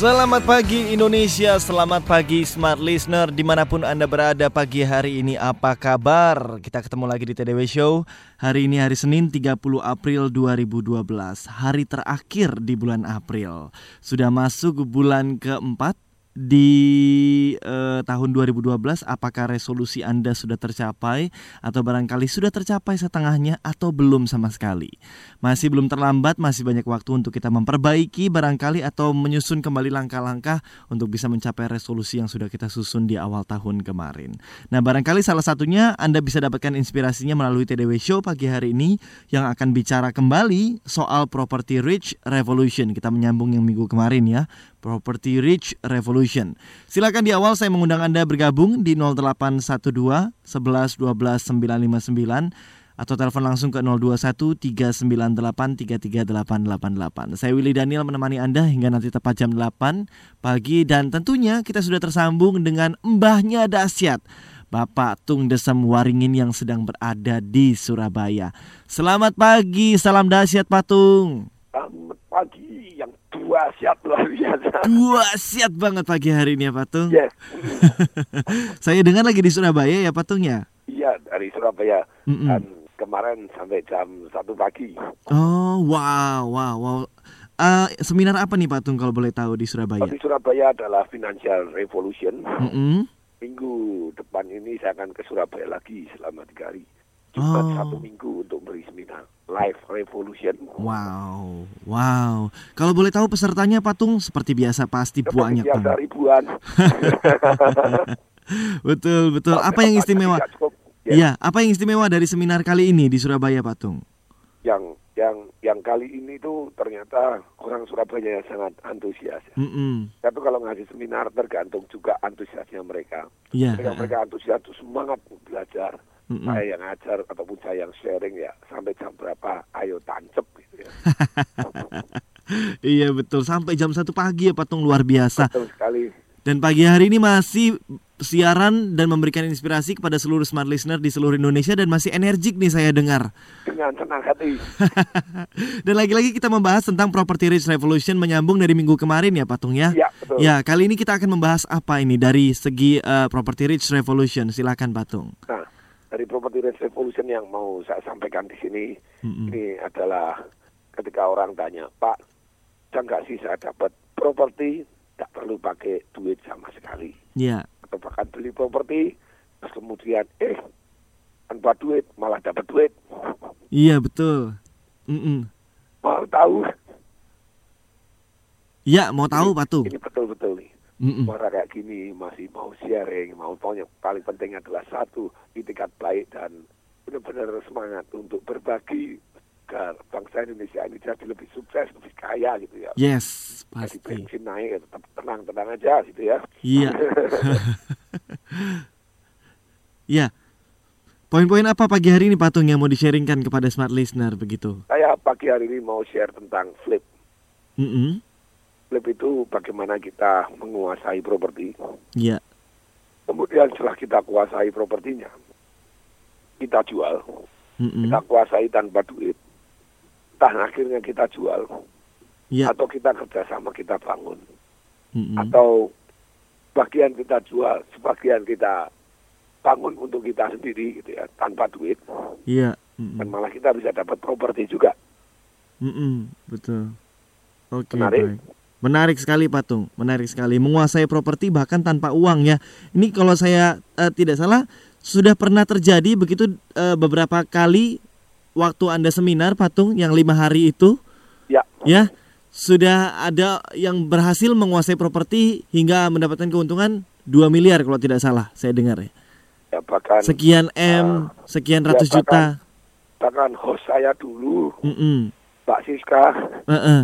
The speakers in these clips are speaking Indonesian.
Selamat pagi Indonesia, selamat pagi Smart Listener. Di mana pun Anda berada pagi hari ini apa kabar? Kita ketemu lagi di TDW Show. Hari ini hari Senin 30 April 2012 Hari terakhir di bulan April. Sudah masuk bulan keempat di eh, tahun 2012 apakah resolusi Anda sudah tercapai atau barangkali sudah tercapai setengahnya atau belum sama sekali. Masih belum terlambat, masih banyak waktu untuk kita memperbaiki barangkali atau menyusun kembali langkah-langkah untuk bisa mencapai resolusi yang sudah kita susun di awal tahun kemarin. Nah, barangkali salah satunya Anda bisa dapatkan inspirasinya melalui TDW Show pagi hari ini yang akan bicara kembali soal property rich revolution. Kita menyambung yang minggu kemarin ya. Property Rich Revolution. Silakan di awal saya mengundang Anda bergabung di 0812 11 12 959 atau telepon langsung ke 021 398 33888. Saya Willy Daniel menemani Anda hingga nanti tepat jam 8 pagi dan tentunya kita sudah tersambung dengan mbahnya dahsyat. Bapak Tung Desem Waringin yang sedang berada di Surabaya. Selamat pagi, salam dahsyat Pak Tung. Siap luar biasa. Dua siap banget pagi hari ini ya Pak Tung. Yes. Saya dengar lagi di Surabaya ya Pak Tung ya. Iya dari Surabaya Mm-mm. dan kemarin sampai jam satu pagi. Oh wow wow wow. Eh, seminar apa nih Pak Tung kalau boleh tahu di Surabaya? Di Surabaya adalah Financial Revolution. Mm-mm. Minggu depan ini saya akan ke Surabaya lagi selama tiga hari. Jumat Oh. satu minggu untuk beri seminar Live Revolution. Wow wow. Kalau boleh tahu pesertanya Pak Tung seperti biasa pasti Seperti banyak biasa banget. ribuan. Betul betul. Apa yang istimewa? Ya, Iya, apa yang istimewa dari seminar kali ini di Surabaya Pak Tung? Yang yang yang kali ini tuh ternyata orang Surabaya yang sangat antusias. ya. Mm-mm. Saya tuh kalau ngasih seminar tergantung juga antusiasnya mereka. Iya. Mereka, mereka antusias tuh semangat belajar. Mm-mm. Saya yang ngajar ataupun saya yang sharing ya sampai jam berapa, ayo tancep gitu ya. Iya betul sampai jam 1 pagi ya Pak Tung luar biasa. Betul sekali. Dan pagi hari ini masih siaran dan memberikan inspirasi kepada seluruh smart listener di seluruh Indonesia dan masih energik nih saya dengar. Dengan senang hati. dan lagi-lagi kita membahas tentang Property Rich Revolution menyambung dari minggu kemarin ya Patung ya. Ya, betul. Ya, kali ini kita akan membahas apa ini dari segi eh, Property Rich Revolution. Silakan Patung. Nah, dari Property Rights Revolution yang mau saya sampaikan di sini, Mm-mm. ini adalah ketika orang tanya, Pak, bisa nggak sih saya dapat properti, tak perlu pakai duit sama sekali. Ya. Atau bahkan beli properti, terus kemudian, eh, tanpa duit, malah dapat duit. Iya betul. Mm-mm. Mau tahu? Ya, mau tahu Patung. Ini betul-betul nih. Mm-mm. Suara kayak gini masih mau sharing, mau tahu yang paling penting adalah satu, itikat baik dan benar-benar semangat untuk berbagi agar bangsa Indonesia ini jadi lebih sukses, lebih kaya gitu ya. Yes, Jadi pasti. bensin naik, tetap tenang-tenang aja gitu ya. Iya. Iya. Poin-poin apa pagi hari ini Patung yang mau di-sharingkan kepada smart listener begitu? Saya pagi hari ini mau share tentang flip. Mm-mm. Flip itu bagaimana kita menguasai properti. Iya. Kemudian setelah kita kuasai propertinya, kita jual. Mm-mm. Kita kuasai tanpa duit. Entah akhirnya kita jual. Iya. atau kita kerjasama kita bangun Mm-mm. atau bagian kita jual sebagian kita bangun untuk kita sendiri gitu ya tanpa duit Iya. dan malah kita bisa dapat properti juga Mm-mm. Betul. Oke. Menarik. baik. Menarik sekali Patung, menarik sekali. Menguasai properti bahkan tanpa uang ya. Ini kalau saya eh, tidak salah sudah pernah terjadi begitu eh, beberapa kali waktu anda seminar Patung yang lima hari itu. ya Ya, sudah ada yang berhasil menguasai properti hingga mendapatkan keuntungan 2 miliar kalau tidak salah, saya dengar ya. ya bahkan Sekian M, sekian ya, ratus juta. bahkan host saya dulu Mm-mm. Mbak Siska Heeh.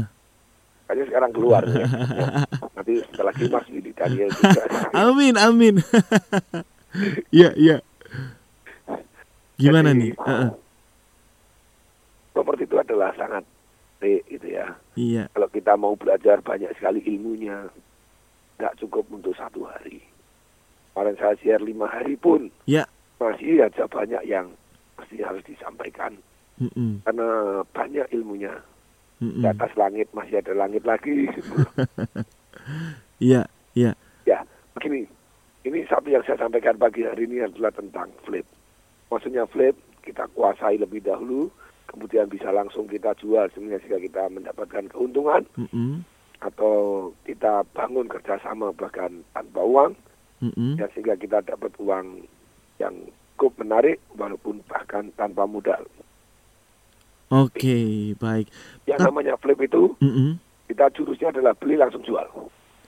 Kayaknya sekarang keluar ya. Nanti setelah lagi Mas Willy Daniel juga Amin, amin. Iya, iya. Gimana Jadi, nih? Heeh. properti itu adalah sangat B gitu ya. Iya. Kalau kita mau belajar banyak sekali ilmunya, nggak cukup untuk satu hari. Kemarin saya share lima hari pun Ya. masih aja banyak yang masih harus disampaikan Mm-mm. karena banyak ilmunya. Mm-mm. Di atas langit masih ada langit lagi. Iya, iya. ya, begini. Ini satu yang saya sampaikan pagi hari ini adalah tentang flip. Maksudnya flip kita kuasai lebih dahulu, kemudian bisa langsung kita jual sehingga sehingga kita mendapatkan keuntungan Mm-mm. atau kita bangun kerjasama bahkan tanpa uang Mm-mm. ya sehingga kita dapat uang yang cukup menarik walaupun bahkan tanpa modal. Oke, baik. Yang Ta- namanya flip itu Mm-mm. kita jurusnya adalah beli langsung jual.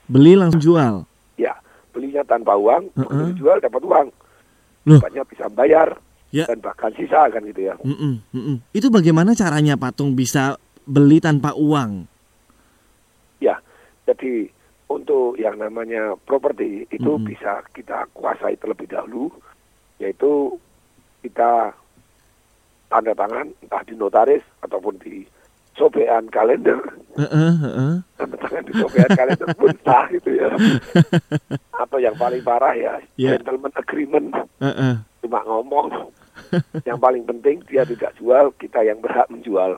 Beli langsung jual. Ya, belinya tanpa uang, begitu Heeh. dijual dapat uang. Banyak bisa bayar Ya. dan bahkan sisa kan gitu ya. Mm-mm. Mm-mm. Itu bagaimana caranya patung bisa beli tanpa uang? Ya, jadi untuk yang namanya properti itu Mm-mm. bisa kita kuasai terlebih dahulu, yaitu kita tanda tangan entah di notaris ataupun di sobean kalender, tanda tangan di sobean kalender pun sah gitu ya. Atau yang paling parah ya, Ya. gentleman agreement, Heeh. cuma ngomong. yang paling penting dia tidak jual, kita yang berhak menjual.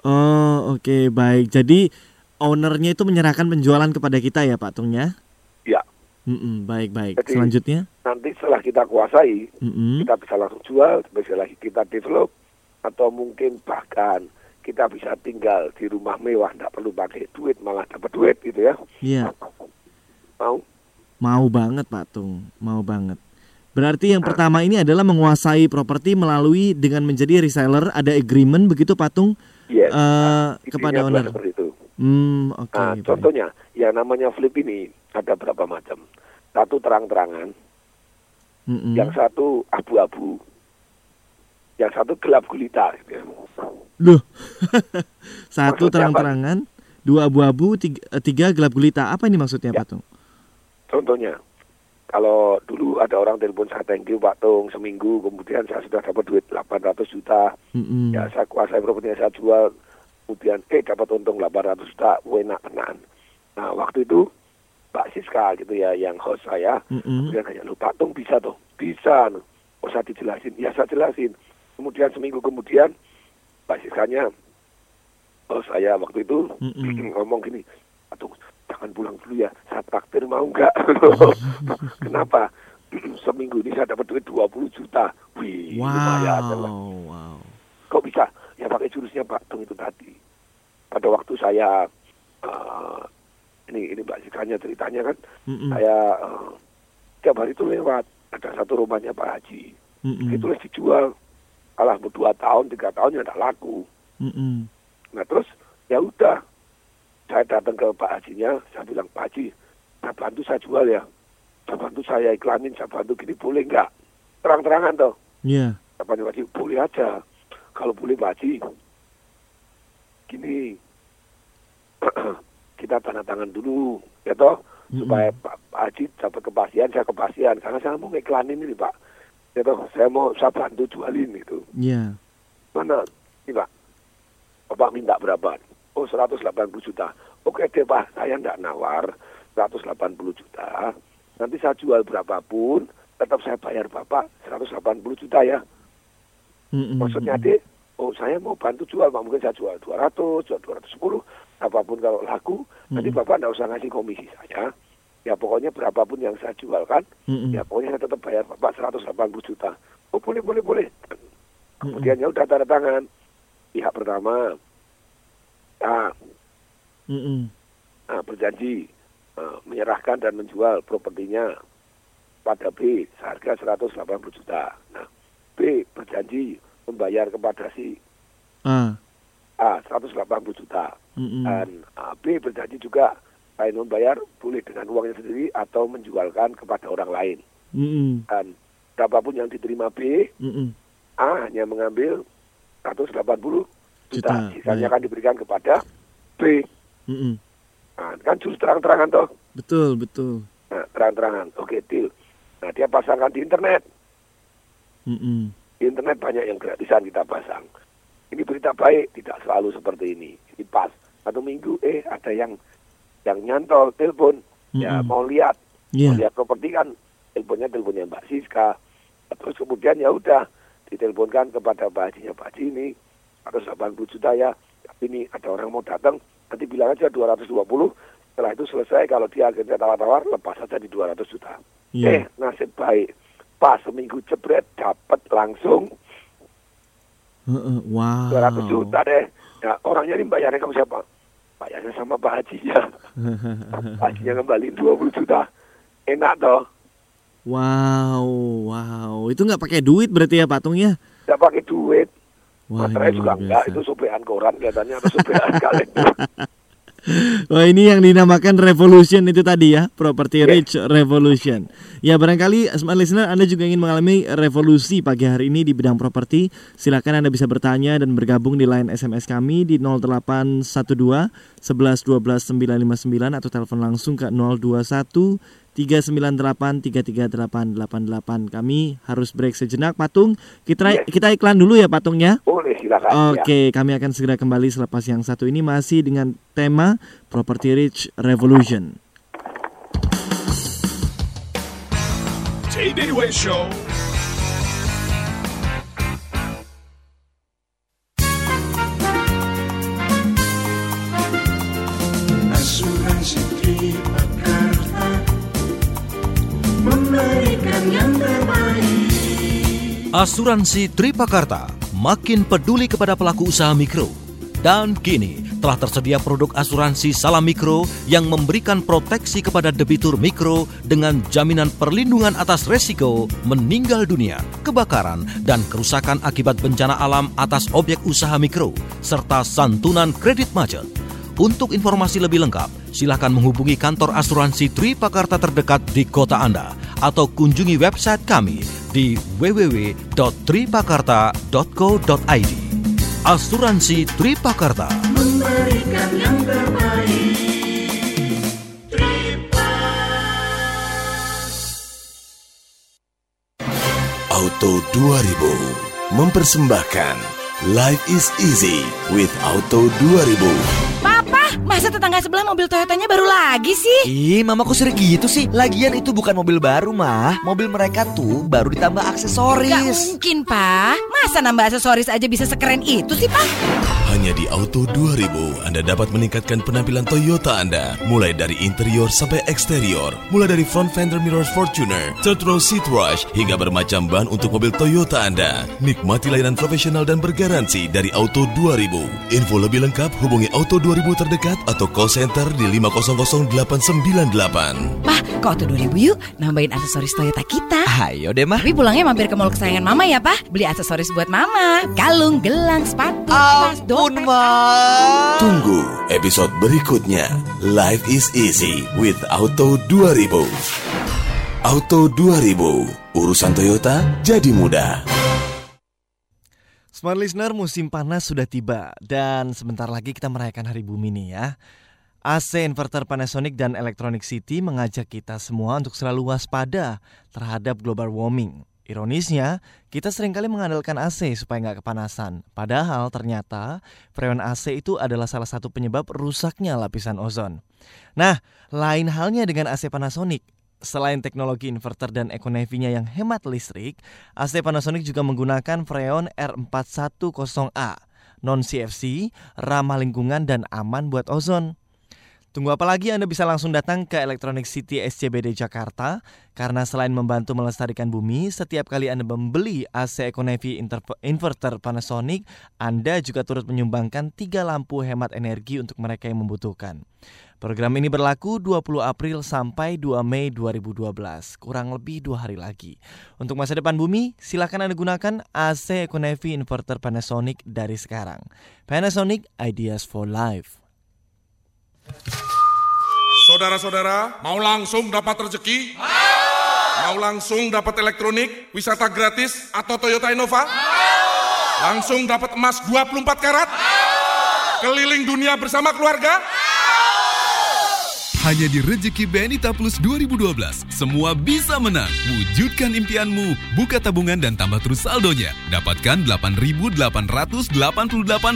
Oh, oke, baik. Jadi ownernya itu menyerahkan penjualan kepada kita ya, patungnya? Ya, Mm-mm, baik, baik. Jadi- Selanjutnya? nanti setelah kita kuasai, Mm-mm. kita bisa langsung jual, bisa lagi kita develop, atau mungkin bahkan kita bisa tinggal di rumah mewah, tidak perlu pakai duit, malah dapat duit gitu ya. Iya, Mau? mau banget patung, mau banget. Berarti yang pertama ini adalah menguasai properti melalui dengan menjadi reseller, ada agreement begitu patung Yes. eh, Intinya kepada owner. Seperti itu. Hmm, oke. Nah, baik. contohnya, yang namanya flip ini ada berapa macam. Satu terang-terangan, Mm-mm. yang satu abu-abu, yang satu gelap gulita. Gitu. Loh, satu terang-terangan, dua abu-abu, tiga, tiga gelap gulita. Apa ini maksudnya Ya. patung? Contohnya, kalau dulu ada orang telepon saya thank you Pak Tung seminggu, kemudian saya sudah dapat duit 800 juta, Mm-mm. ya saya kuasai propertinya saya jual, kemudian eh dapat untung 800 juta, enak tenan. Nah waktu itu Pak Siska gitu ya yang host saya, Mm-mm. kemudian nanya lu Pak Tung bisa tuh, bisa, oh saya dijelasin, ya saya jelasin. Kemudian seminggu kemudian Pak Siskanya, oh saya waktu itu Mm-mm. ngomong gini, Pak Tung jangan pulang dulu ya, saya traktir mau nggak? Kenapa? seminggu ini saya dapat duit 20 juta. Wih, lumayan. lah. Wow, wow. Kok bisa? Ya pakai jurusnya Pak Tung itu tadi. Pada waktu saya eh, ini ini Mbak Sikanya ceritanya kan, Mm-mm. saya eh, tiap hari itu lewat ada satu rumahnya Pak Haji. Mm-mm. Itu dijual. Alah dua tahun, tiga tahun ya tidak laku. Mm-mm. Nah terus ya udah, saya datang ke Pak Hajinya, saya bilang Pak Haji, saya bantu saya jual ya, saya bantu saya iklanin, saya bantu gini boleh nggak? Terang-terangan toh. Iya. Apa Pak Haji, boleh aja. Kalau boleh Pak Haji, gini, kita tanda tangan dulu, ya toh, Mm-mm. supaya Pak, Pak Haji dapat kepastian, saya kepastian, karena saya mau iklanin ini Pak, ya toh, saya mau saya bantu jualin itu. Iya. Mana? Ini Pak, Bapak minta berapa? Oh 180 juta. Oke deh Pak, saya tidak nawar 180 juta. Nanti saya jual berapapun, tetap saya bayar Bapak 180 juta ya. Mm-mm. Maksudnya deh, oh saya mau bantu jual, Pak. Mungkin saya jual 200, jual 210, apa pun kalau laku, nanti Mm-mm. Bapak tidak usah ngasih komisi saya. Ya pokoknya berapapun yang saya jual kan, Mm-mm. ya pokoknya saya tetap bayar Bapak 180 juta. Oh boleh, boleh, boleh. Kemudian ya udah tanda tangan. Pihak pertama, A, Mm-mm. A berjanji eh, menyerahkan dan menjual propertinya pada B seharga 180 juta. Nah, B berjanji membayar kepada si Ah. A 180 juta. Mm-mm. Dan ah, B berjanji juga selain membayar boleh dengan uangnya sendiri atau menjualkan kepada orang lain. Mm-mm. Dan berapapun yang diterima B, Mm-mm. A hanya mengambil 180 juta. Juta, Sisanya baik. akan diberikan kepada B. Mm-mm. Nah, kan jurus terang-terangan toh. Betul, betul. Nah, terang-terangan. Oke, deal. Nah, dia pasangkan di internet. Mm-mm. Di internet banyak yang gratisan kita pasang. Ini berita baik, tidak selalu seperti ini. pas satu minggu eh ada yang yang nyantol telepon. Ya Mm-mm. mau lihat. Iya. mau lihat properti kan teleponnya teleponnya Mbak Siska. Terus kemudian ya udah diteleponkan kepada Mbak Hajinya Mbak Haji ini 180 juta ya tapi ini ada orang mau datang. Nanti bilang aja 220 setelah itu selesai. Kalau dia akhirnya tawar-tawar lepas saja di 200 juta. Iya. eh nasib baik. Pas seminggu jebret dapat langsung Heeh, Wow. 200 juta deh. Ya orangnya ini bayarnya kamu siapa bayarnya sama Pak Hajinya Pak Hajinya kembali 20 juta. Enak toh. Wow, wow. Itu nggak pakai duit berarti ya patungnya? tidak pakai duit. Wah, Materai ini juga enggak itu sobean koran kelihatannya atau sobean kalender Wah ini yang dinamakan revolution itu tadi ya, property Iya. rich revolution. Ya barangkali smart listener Anda juga ingin mengalami revolusi pagi hari ini di bidang properti. Silakan Anda bisa bertanya dan bergabung di line SMS kami di 0812 11 12 959 atau telepon langsung ke 021 398 33888. Kami harus break sejenak patung. Kita Iya. kita iklan dulu ya patungnya. boleh silakan ya. Oke, kami akan segera kembali selepas yang satu ini masih dengan tema Property Rich Revolution. Way Show. Asuransi Tripakarta makin peduli kepada pelaku usaha mikro. Dan kini telah tersedia produk asuransi salam mikro yang memberikan proteksi kepada debitur mikro dengan jaminan perlindungan atas resiko meninggal dunia, kebakaran, dan kerusakan akibat bencana alam atas objek usaha mikro, serta santunan kredit macet. Untuk informasi lebih lengkap, silakan menghubungi kantor asuransi Tripakarta terdekat di kota Anda atau kunjungi website kami di www.tripakarta.co.id. Asuransi Tripakarta. Memberikan yang terbaik Auto 2000 mempersembahkan Life is easy with Auto 2000. Papa, masa tetangga sebelah mobil Toyotanya baru lagi sih? Ih, mama kok sering gitu sih? Lagian itu bukan mobil baru, mah. Mobil mereka tuh baru ditambah Gak aksesoris. mungkin, Pak. Masa nambah aksesoris aja bisa sekeren itu sih, Pak? Hanya di Auto 2000 Anda dapat meningkatkan penampilan Toyota Anda mulai dari interior sampai eksterior, mulai dari front fender mirrors Fortuner, third row seat rush hingga bermacam ban untuk mobil Toyota Anda. Nikmati layanan profesional dan bergaransi dari Auto 2000. Info lebih lengkap hubungi Auto 2000 terdekat atau call center di 500898. Pak, ke Auto 2000 yuk nambahin aksesoris Toyota kita. Ayo deh, mah. Tapi pulangnya mampir ke mall kesayangan Mama ya, Pak. Beli aksesoris buat Mama. Kalung, gelang, sepatu, tas, dompet. mah. Tunggu episode berikutnya. Life is easy with Auto 2000. Auto 2000, urusan Toyota jadi mudah. Smart listener, musim panas sudah tiba dan sebentar lagi kita merayakan Hari Bumi nih ya. AC inverter Panasonic dan Electronic City mengajak kita semua untuk selalu waspada terhadap global warming. Ironisnya, kita sering kali mengandalkan AC supaya nggak kepanasan. Padahal ternyata freon AC itu adalah salah satu penyebab rusaknya lapisan ozon. Nah, lain halnya dengan AC Panasonic. Selain teknologi inverter dan ekonevinya yang hemat listrik, AC Panasonic juga menggunakan freon R410A, non-CFC, ramah lingkungan dan aman buat ozon. Tunggu apa lagi Anda bisa langsung datang ke Electronic City SCBD Jakarta karena selain membantu melestarikan bumi, setiap kali Anda membeli AC Econevi Inverter Panasonic, Anda juga turut menyumbangkan tiga lampu hemat energi untuk mereka yang membutuhkan. Program ini berlaku 20 April sampai 2 Mei 2012, kurang lebih dua hari lagi. Untuk masa depan bumi, silakan Anda gunakan AC Econevi Inverter Panasonic dari sekarang. Panasonic Ideas for Life. Saudara-saudara, mau langsung dapat rezeki? Mau langsung dapat elektronik, wisata gratis, atau Toyota Innova? Langsung dapat emas 24 karat? Keliling dunia bersama keluarga? Hanya di Rezeki BNI Plus 2012, semua bisa menang. Wujudkan impianmu, buka tabungan dan tambah terus saldonya. Dapatkan 8.888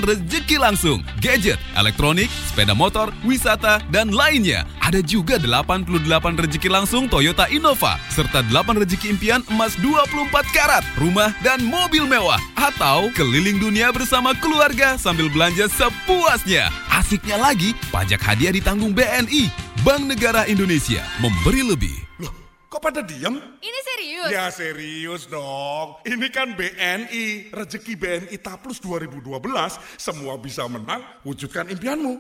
rezeki langsung. Gadget, elektronik, sepeda motor, wisata, dan lainnya. Ada juga 88 rezeki langsung Toyota Innova, serta 8 rezeki impian emas 24 karat, rumah, dan mobil mewah. Atau keliling dunia bersama keluarga sambil belanja sepuasnya. Asiknya lagi, pajak hadiah ditanggung BNI. Bank Negara Indonesia memberi lebih. Loh, kok pada diem? Ini serius? Ya serius dong. Ini kan BNI, rezeki BNI Taplus 2012. Semua bisa menang, wujudkan impianmu.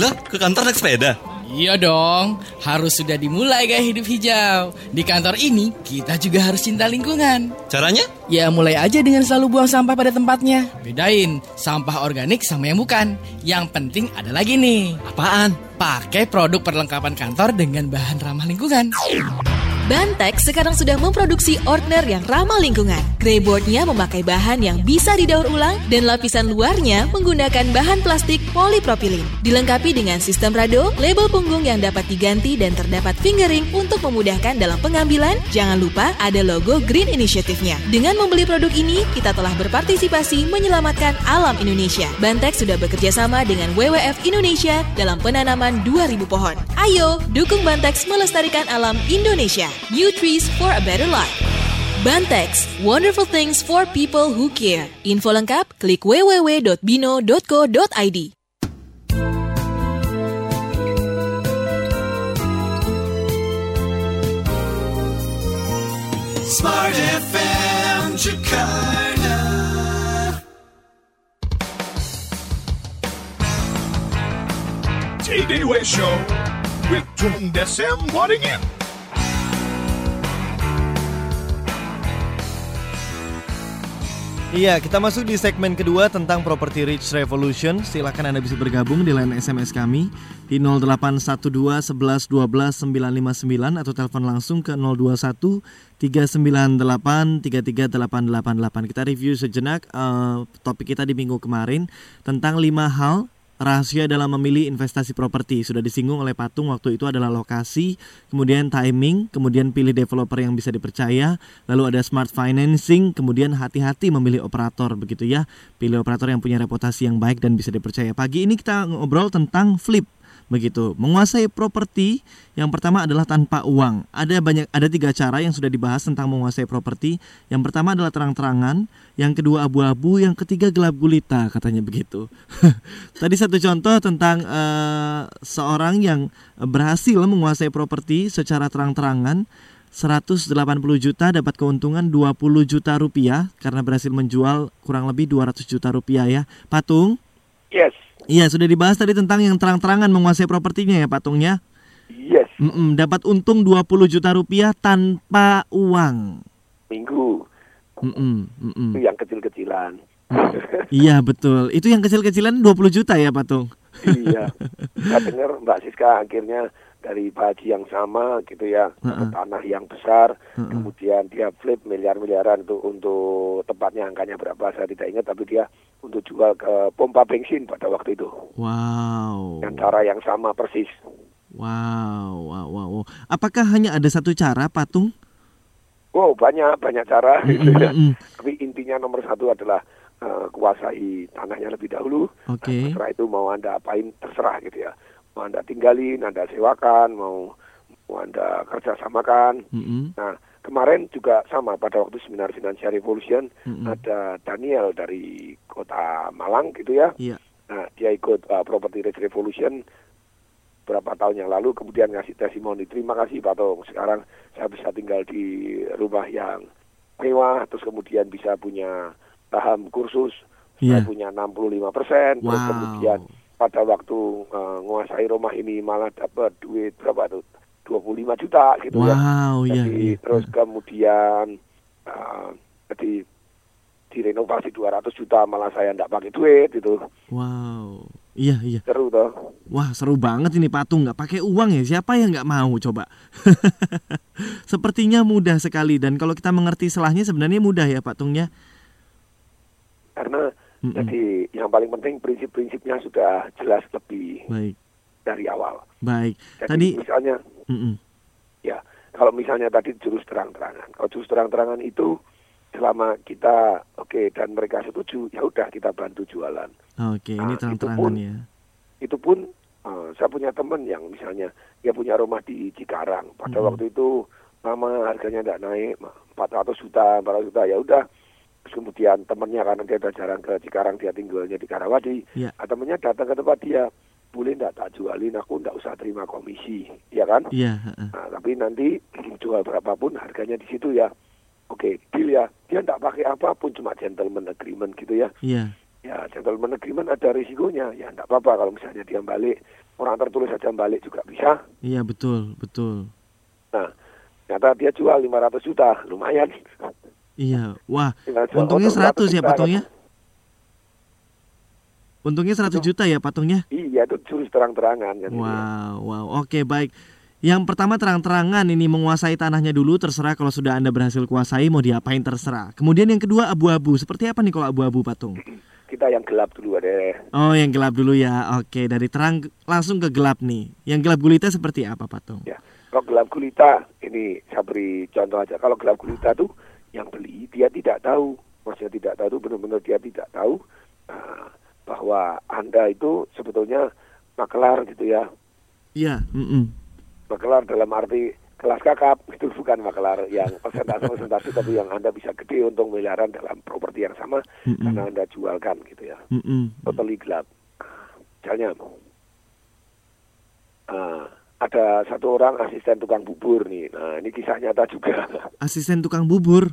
Lah, ke kantor naik sepeda? Iya dong, harus sudah dimulai gaya hidup hijau. Di kantor ini, kita juga harus cinta lingkungan. Caranya? Ya mulai aja dengan selalu buang sampah pada tempatnya. Bedain, sampah organik sama yang bukan. Yang penting ada lagi nih. Apaan? Pakai produk perlengkapan kantor dengan bahan ramah lingkungan. Bantex sekarang sudah memproduksi ordner yang ramah lingkungan. Greyboardnya memakai bahan yang bisa didaur ulang dan lapisan luarnya menggunakan bahan plastik polipropilin. Dilengkapi dengan sistem rado, label punggung yang dapat diganti dan terdapat fingering untuk memudahkan dalam pengambilan. Jangan lupa ada logo Green Initiative-nya. Dengan membeli produk ini, kita telah berpartisipasi menyelamatkan alam Indonesia. Bantex sudah bekerja sama dengan WWF Indonesia dalam penanaman 2000 pohon. Ayo, dukung Bantex melestarikan alam Indonesia. New trees for a better life. Bantex, wonderful things for people who care. Info lengkap klik www.bino.co.id. Smart FM Jakarta. TDW Show with Tung Desem Waddingin. Iya, kita masuk di segmen kedua tentang Property Rich Revolution. Silakan Anda bisa bergabung di line SMS kami di 0812 11 12 959 atau telepon langsung ke 021 398 33888. Kita review sejenak uh, topik kita di minggu kemarin tentang 5 hal rahasia dalam memilih investasi properti sudah disinggung oleh Patung waktu itu adalah lokasi, kemudian timing, kemudian pilih developer yang bisa dipercaya, lalu ada smart financing, kemudian hati-hati memilih operator begitu ya. Pilih operator yang punya reputasi yang baik dan bisa dipercaya. Pagi ini kita ngobrol tentang flip begitu. Menguasai properti yang pertama adalah tanpa uang. Ada banyak ada tiga cara yang sudah dibahas tentang menguasai properti. Yang pertama adalah terang-terangan, yang kedua abu-abu, yang ketiga gelap gulita katanya begitu. Tadi satu contoh tentang uh, seorang yang berhasil menguasai properti secara terang-terangan 180 juta dapat keuntungan 20 juta rupiah karena berhasil menjual kurang lebih 200 juta rupiah ya. Patung? Yes. Iya, sudah dibahas tadi tentang yang terang-terangan menguasai propertinya ya, Patungnya. Yes. Mm-mm, dapat untung 20 juta rupiah tanpa uang. Minggu. Mm-mm, mm-mm. Itu yang kecil-kecilan. iya, betul. Itu yang kecil-kecilan 20 juta ya, Patung? iya. Saya dengar Mbak Siska akhirnya dari Haji yang sama gitu ya, Uh-uh. tanah yang besar, Uh-uh. kemudian dia flip miliar-miliaran untuk untuk tempatnya angkanya berapa saya tidak ingat, tapi dia untuk jual ke pompa bensin pada waktu itu. Wow. Dengan cara yang sama persis. Wow, wow, wow. wow. Apakah hanya ada satu cara, Patung? Wow, banyak banyak cara. Mm, gitu ya. Tapi intinya nomor satu adalah eh, kuasai tanahnya lebih dahulu. Oke. Setelah itu mau anda apain terserah gitu ya. Mau anda tinggalin, anda sewakan, mau mau anda kerjasamakan. Mm-mm. Nah kemarin juga sama pada waktu seminar Financial Revolution Mm-mm. ada Daniel dari kota Malang gitu ya. Iya. Nah dia ikut uh, Property Rich Revolution berapa tahun yang lalu kemudian ngasih testimoni terima kasih Pak Tong sekarang saya bisa tinggal di rumah yang mewah terus kemudian bisa punya paham kursus saya Iya. punya 65 persen terus Wow. kemudian pada waktu uh, menguasai rumah ini malah dapat duit berapa tuh 25 juta gitu ya Wow, iya, jadi iya. terus kemudian uh, jadi direnovasi 200 juta malah saya nggak pakai duit itu Wow. Iya, iya. seru toh Wah, seru banget ini Patung nggak pakai uang ya. Siapa yang nggak mau coba? Sepertinya mudah sekali dan kalau kita mengerti selahnya sebenarnya mudah ya Patungnya. karena Mm-mm. jadi yang paling penting prinsip-prinsipnya sudah jelas lebih Baik. dari awal. Baik. Jadi Tadi misalnya Mm-mm. ya kalau misalnya tadi jurus terang-terangan, kalau jurus terang-terangan itu selama kita oke dan mereka setuju, ya udah kita bantu jualan. Oke, ini Nah, terang-terangan itu pun- ya. Itu pun eh, saya punya teman yang misalnya dia punya rumah di Cikarang. Pada Mhm. waktu itu lama harganya tidak naik, 400 juta, 400 juta ya udah. Terus kemudian temannya karena dia udah jarang ke Cikarang, dia tinggalnya di Karawadi. Ya. Nah, temannya datang ke tempat dia, boleh enggak tak jualin, aku enggak usah terima komisi, ya kan? Iya, heeh. Nah, tapi nanti jual berapapun harganya di situ ya. Oke, deal ya. Dia enggak pakai apa pun, cuma gentleman agreement gitu ya. Iya. Ya, gentleman agreement ada risikonya. Ya, enggak apa-apa kalau misalnya dia balik. Orang tertulis saja balik juga bisa. Iya, betul, betul. Nah, ternyata dia jual 500 juta. Lumayan. Iya. Wah, jual untungnya untuk 100 ya patungnya? Untungnya 100 juta ya patungnya? Iya, itu jurus terang-terangan. Kan, Wow, wow. Oke, baik. Yang pertama terang-terangan ini menguasai tanahnya dulu terserah kalau sudah Anda berhasil kuasai mau diapain terserah. Kemudian yang kedua abu-abu. Seperti apa nih kalau abu-abu patung? Kita yang gelap dulu ada. Oh, yang gelap dulu ya. Oke, dari terang langsung ke gelap nih. Yang gelap gulita seperti apa patung? Ya, kalau gelap gulita, ini saya beri contoh aja. Kalau gelap gulita tuh yang beli dia tidak tahu, maksudnya tidak tahu benar-benar dia tidak tahu ah, bahwa anda itu sebetulnya makelar gitu ya. Iya, mm-mm. Makelar dalam arti kelas kakap itu bukan makelar yang persentase persentase tapi yang anda bisa gede untung miliaran dalam properti yang sama Mm-mm. karena anda jualkan gitu ya. Mm-mm. Totally gelap. Misalnya ah, ada satu orang asisten tukang bubur nih. Nah ini kisah nyata juga. Asisten tukang bubur.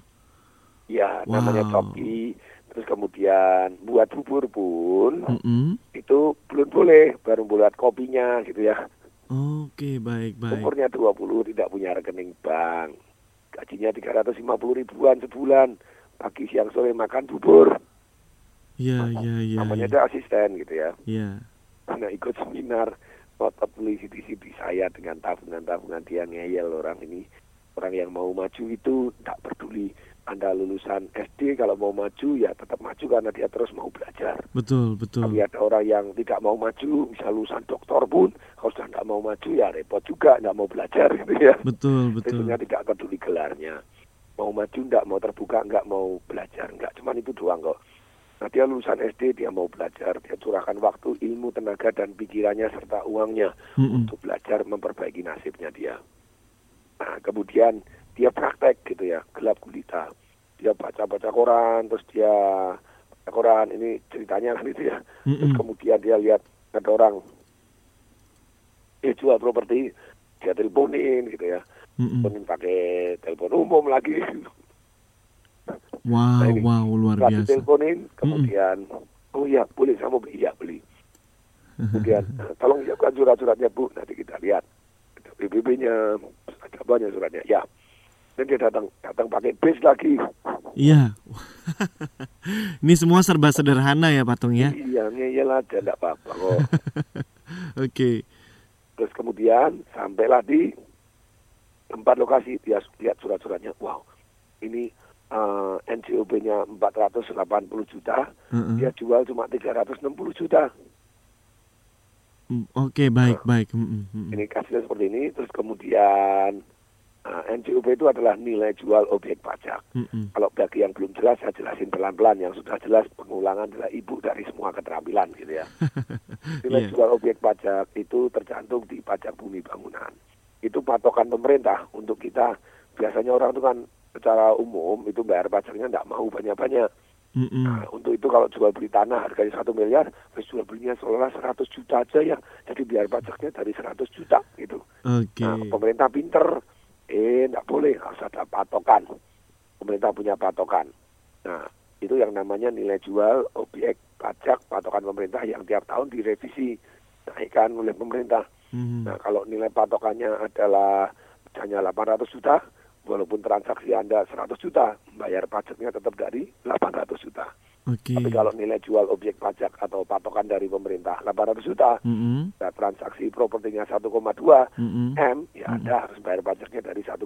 Ya, Wow. namanya Coki. Terus kemudian buat bubur pun Mm-mm. itu belum boleh, baru buat kopinya gitu ya. Oke, baik, baik. Umurnya 20, tidak punya rekening bank. Gajinya 350 ribuan sebulan. Pagi, siang, sore makan bubur. Iya, iya, iya. Namanya iya. dia asisten gitu ya. Iya. Karena ikut seminar, ngotot beli CD-CD saya dengan tabungan-tabungan dia ngeyel orang ini. Orang yang mau maju itu tak peduli. Anda lulusan SD kalau mau maju ya tetap maju karena dia terus mau belajar. Betul, betul. Tapi ada orang yang tidak mau maju, misal lulusan doktor pun, kalau sudah tidak mau maju ya repot juga, tidak mau belajar gitu ya. Betul, betul. Tentunya tidak peduli gelarnya. Mau maju tidak mau terbuka, nggak mau belajar, nggak. Cuman itu doang kok. Nah dia lulusan SD, dia mau belajar, dia curahkan waktu, ilmu, tenaga, dan pikirannya serta uangnya Mm-mm. untuk belajar memperbaiki nasibnya dia. Nah kemudian dia praktek gitu ya, gelap gulita. Dia baca-baca koran, terus dia baca koran, ini ceritanya kan itu ya. Terus Mm-mm. kemudian dia lihat ada orang dia jual properti, dia teleponin gitu ya. Mm-mm. Teleponin pakai telepon umum lagi. Wow, Nah, ini. wow, luar biasa. diteleponin, kemudian, oh iya boleh saya mau beli, iya beli. Kemudian, tolong siapkan surat-suratnya bu, nanti kita lihat. Ada BBB-nya, ada banyak suratnya, ya. Dan dia datang, datang pakai bis lagi. Iya. Ini semua serba sederhana ya patung ya. Iya, ngeyel aja, enggak apa-apa kok. Oke. Terus kemudian sampailah di tempat lokasi dia lihat surat-suratnya. Wow, ini eh, NCOB-nya 480 juta, Mm-mm. dia jual cuma 360 juta. Mm, Oke, baik, baik. Mm-mm, mm-mm. Ini kasusnya seperti ini. Terus kemudian eh, NCOB itu adalah nilai jual objek pajak. Mm-mm. Kalau bagi yang belum jelas, saya jelasin pelan-pelan. Yang sudah jelas, pengulangan adalah ibu dari semua keterampilan gitu ya. Nilai Iya. jual objek pajak itu tercantum di pajak bumi bangunan. Itu patokan pemerintah untuk kita. Biasanya orang itu kan secara umum itu bayar pajaknya tidak mau banyak-banyak. Mm-mm. Nah, untuk itu kalau jual beli tanah harganya satu miliar, terus jual belinya seolah 100 juta aja ya. Jadi biar pajaknya dari 100 juta gitu. Oke. Nah, pemerintah pinter, eh tidak boleh harus ada patokan. Pemerintah punya patokan. Nah, itu yang namanya nilai jual objek pajak patokan pemerintah yang tiap tahun direvisi naikkan oleh pemerintah. Mhm. Nah, kalau nilai patokannya adalah misalnya 800 juta, walaupun transaksi Anda 100 juta, bayar pajaknya tetap dari 800 juta. Oke. Tapi kalau nilai jual objek pajak atau patokan dari pemerintah 800 juta, Mm-mm. nah, transaksi propertinya 1,2 Mm-mm. M, ya Anda harus bayar pajaknya dari 1,2.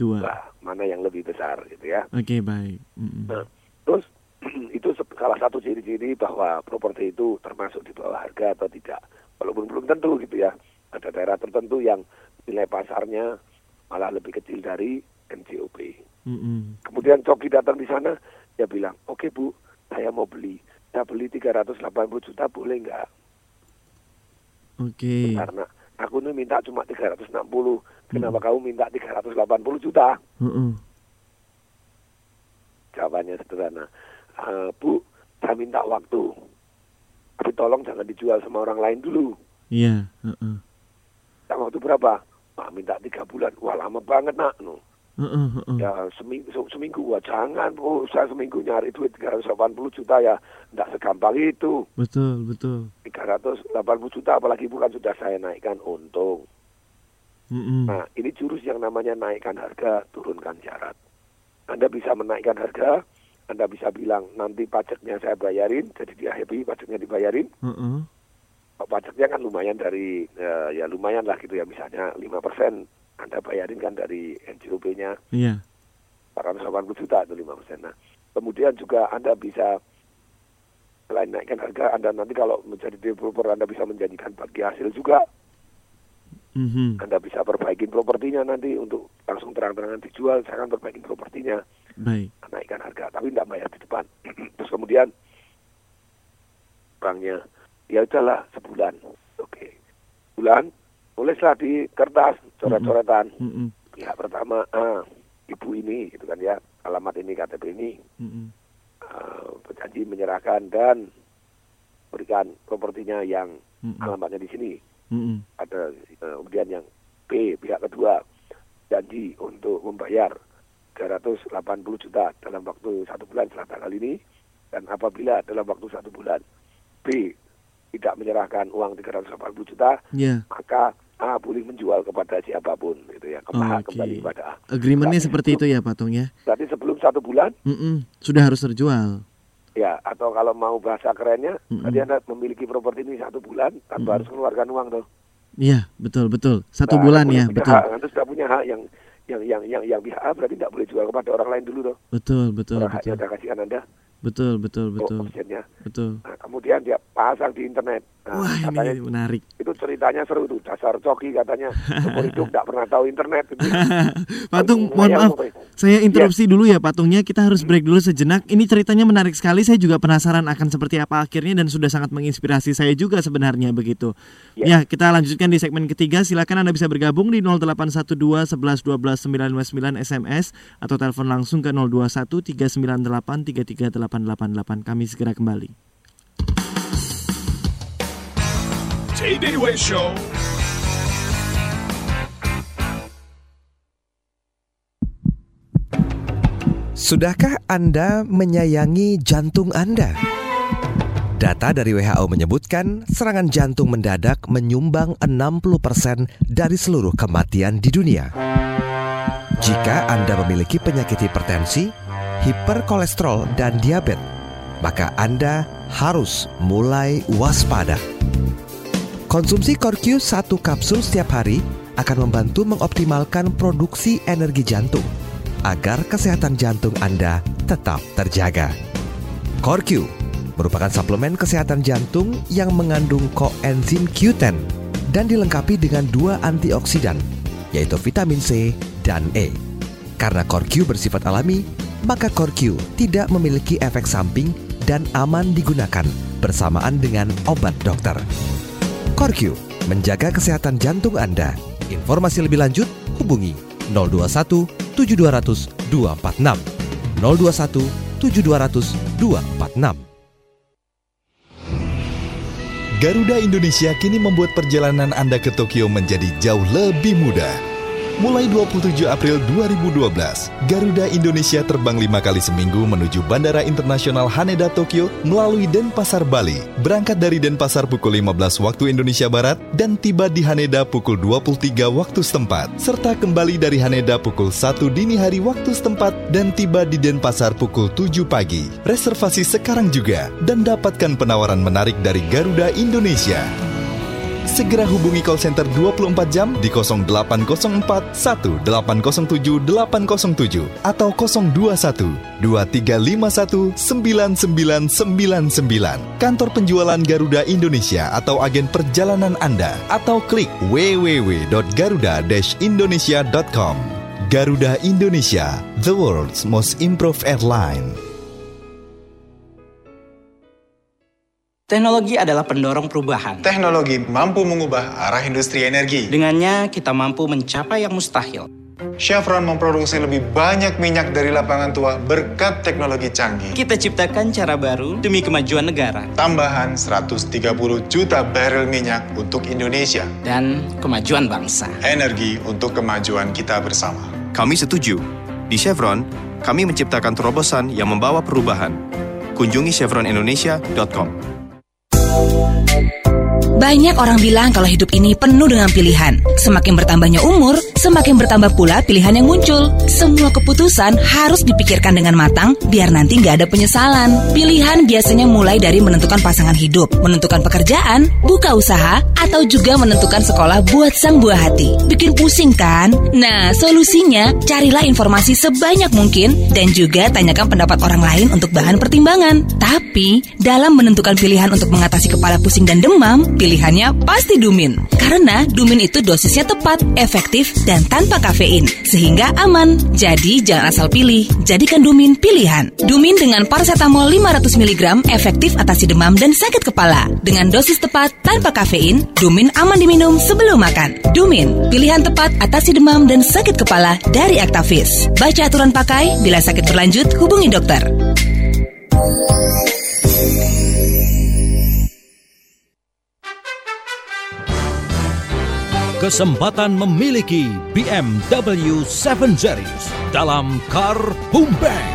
Dua. Mana yang lebih besar gitu ya. Oke, baik. Mm-mm. Nah, terus itu salah satu ciri-ciri bahwa properti itu termasuk di bawah harga atau tidak. walaupun belum tentu gitu ya. Ada daerah tertentu yang nilai pasarnya malah lebih kecil dari NCOP. Mm-mm. Kemudian Coki datang di sana, dia bilang, oke Bu, saya mau beli. Saya beli 380 juta, boleh nggak? Oke. Karena aku ini minta cuma 360. Kenapa kamu minta 380 juta? Mm-mm. Jawabannya sederhana. "Eh, Bu, saya minta waktu. Tapi tolong jangan dijual sama orang lain dulu. Iya. heeh. Minta waktu berapa? Wah, minta tiga bulan. Wah, lama banget, nak. No. Heeh, heeh. Ya, seminggu, se- seminggu. Wah, jangan. Oh, saya seminggu nyari duit 380 juta ya. Tidak segampang itu. Betul, betul. 380 juta, apalagi bukan sudah saya naikkan untung. Mm-mm. Nah, ini jurus yang namanya naikkan harga, turunkan syarat. Anda bisa menaikkan harga, Anda bisa bilang nanti pajaknya saya bayarin, jadi dia happy pajaknya dibayarin. Heeh. Pajaknya kan lumayan dari, eh, ya lumayan lah gitu ya, misalnya 5%. Anda bayarin kan dari NCOP-nya Iya. 480 juta itu 5%. Nah, kemudian juga Anda bisa selain naikkan harga, Anda nanti kalau menjadi developer Anda bisa menjanjikan bagi hasil juga. Mhm. Anda bisa perbaikin propertinya nanti untuk langsung terang-terangan dijual, saya akan perbaikin propertinya, Baik. naikkan harga, tapi tidak bayar di depan. Terus kemudian banknya, ya udahlah sebulan, oke, bulan, tulislah di kertas coret-coretan. Mm-mm. Pihak pertama, ah, ibu ini, gitu kan ya, alamat ini, KTP ini, Mm-mm. eh, berjanji menyerahkan dan berikan propertinya yang Mm-mm. alamatnya di sini. Mm-mm. ada eh, kemudian yang B pihak kedua janji untuk membayar 380 juta dalam waktu satu bulan setelah tanggal ini dan apabila dalam waktu satu bulan B tidak menyerahkan uang 380 juta Iya. maka A boleh menjual kepada siapa pun gitu ya Oh, kembali, oke. kembali kepada A. Agreementnya seperti itu ya, Patung ya. Berarti sebelum satu bulan Mm-mm. Sudah harus terjual. ya atau kalau mau bahasa kerennya Mm-mm. tadi anda memiliki properti ini satu bulan tanpa harus mengeluarkan uang tuh Iya, betul, betul. Satu Nah, bulan ya, betul. hak, Anda sudah punya hak yang yang yang yang yang pihak A berarti tidak boleh jual kepada orang lain dulu dong. Betul, betul, Orang haknya betul. sudah kasihkan Anda Betul, betul, oh, betul. Betul. Nah, kemudian dia pasang di internet. Nah, Wah, katanya ini menarik. itu ceritanya seru tuh. Dasar coki katanya seumur hidup tidak pernah tahu internet. Gitu. Patung, mohon maaf. pokoknya. Saya interupsi dulu ya Patungnya. Kita harus break dulu sejenak. Ini ceritanya menarik sekali. Saya juga penasaran akan seperti apa akhirnya dan sudah sangat menginspirasi saya juga sebenarnya begitu. Ya, kita lanjutkan di segmen ketiga. Silakan Anda bisa bergabung di 0812 11 12 959 SMS atau telepon langsung ke 021 398 33888. Kami segera kembali. TDW Show. Sudahkah Anda menyayangi jantung Anda? Data dari WHO menyebutkan serangan jantung mendadak menyumbang 60% dari seluruh kematian di dunia. Jika Anda memiliki penyakit hipertensi, hiperkolesterol, dan diabetes, maka Anda harus mulai waspada. Konsumsi Corq 1 kapsul setiap hari akan membantu mengoptimalkan produksi energi jantung agar kesehatan jantung Anda tetap terjaga. Corq merupakan suplemen kesehatan jantung yang mengandung koenzim Q10 dan dilengkapi dengan dua antioksidan, yaitu vitamin C dan E. Karena Corq bersifat alami, maka Corq tidak memiliki efek samping dan aman digunakan bersamaan dengan obat dokter. Corq menjaga kesehatan jantung Anda. Informasi lebih lanjut hubungi 021 7200 246 021 7200 246 Garuda Indonesia kini membuat perjalanan Anda ke Tokyo menjadi jauh lebih mudah. Mulai 27 April 2012, Garuda Indonesia terbang lima kali seminggu menuju Bandara Internasional Haneda Tokyo melalui Denpasar, Bali. Berangkat dari Denpasar pukul 15 waktu Indonesia Barat dan tiba di Haneda pukul 23 waktu setempat. Serta kembali dari Haneda pukul 1 dini hari waktu setempat dan tiba di Denpasar pukul 7 pagi. Reservasi sekarang juga dan dapatkan penawaran menarik dari Garuda Indonesia. Segera hubungi call center 24 jam di 0804 1807 807 atau 021 2351 9999. Kantor penjualan Garuda Indonesia atau agen perjalanan Anda atau klik www.garuda-indonesia.com. Garuda Indonesia, the world's most improved airline. Teknologi adalah pendorong perubahan. Teknologi mampu mengubah arah industri energi. Dengannya, kita mampu mencapai yang mustahil. Chevron memproduksi lebih banyak minyak dari lapangan tua berkat teknologi canggih. Kita ciptakan cara baru demi kemajuan negara. Tambahan 130 juta barrel minyak untuk Indonesia. Dan kemajuan bangsa. Energi untuk kemajuan kita bersama. Kami setuju. Di Chevron, kami menciptakan terobosan yang membawa perubahan. Kunjungi chevronindonesia.com. Thank you. Banyak orang bilang kalau hidup ini penuh dengan pilihan. Semakin bertambahnya umur, semakin bertambah pula pilihan yang muncul. Semua keputusan harus dipikirkan dengan matang biar nanti nggak ada penyesalan. Pilihan biasanya mulai dari menentukan pasangan hidup, menentukan pekerjaan, buka usaha, atau juga menentukan sekolah buat sang buah hati. Bikin pusing kan? Nah, solusinya carilah informasi sebanyak mungkin dan juga tanyakan pendapat orang lain untuk bahan pertimbangan. Tapi, dalam menentukan pilihan untuk mengatasi kepala pusing dan demam, pilihannya pasti Dumin. Karena Dumin itu dosisnya tepat, efektif, dan tanpa kafein. Sehingga aman. Jadi jangan asal pilih, jadikan Dumin pilihan. Dumin dengan paracetamol 500 mg efektif atasi demam dan sakit kepala. Dengan dosis tepat tanpa kafein, Dumin aman diminum sebelum makan. Dumin, pilihan tepat atasi demam dan sakit kepala dari Actavis. Baca aturan pakai, bila sakit berlanjut hubungi dokter. Kesempatan memiliki BMW 7 Series dalam Car Boom Bang.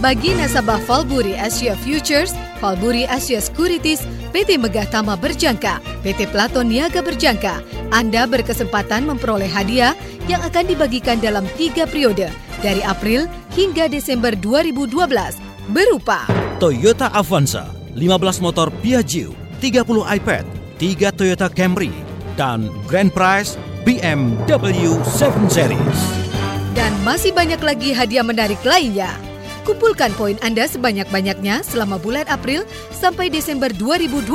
Bagi nasabah Valburi Asia Futures, Valburi Asia Securities, PT Megah Tama Berjangka, PT Platon Niaga Berjangka, Anda berkesempatan memperoleh hadiah yang akan dibagikan dalam tiga periode dari April hingga Desember 2012 berupa Toyota Avanza, 15 motor Piaggio, 30 iPad, 3 Toyota Camry, dan Grand Prize BMW 7 Series. dan masih banyak lagi hadiah menarik lainnya. Kumpulkan poin Anda sebanyak-banyaknya selama bulan April sampai Desember 2012.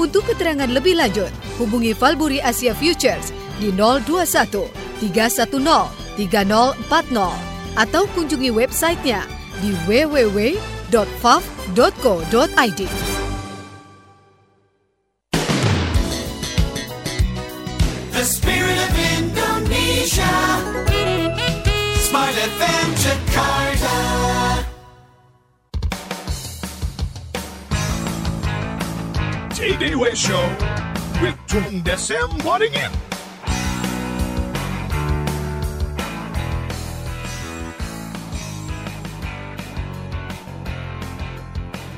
Untuk keterangan lebih lanjut, hubungi Valburi Asia Futures di 021 310 3040 atau kunjungi websitenya di www.fav.co.id. TDW Show with Tung Desem Waddingin.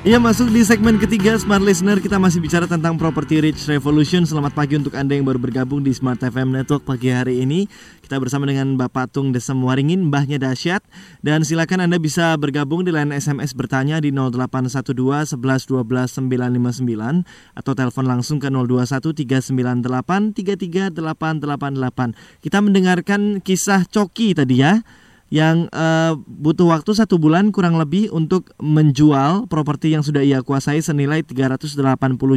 Iya masuk di segmen ketiga Smart Listener kita masih bicara tentang Property Rich Revolution. Selamat pagi untuk Anda yang baru bergabung di Smart FM Network pagi hari ini. Kita bersama dengan Bapak Tung Desem Waringin, Mbahnya Dasyat. Dan silakan Anda bisa bergabung di line SMS bertanya di 0812 11 12 959 atau telepon langsung ke 021 398 33888. Kita mendengarkan kisah Coki tadi ya yang eh, butuh waktu satu bulan kurang lebih untuk menjual properti yang sudah ia kuasai senilai 380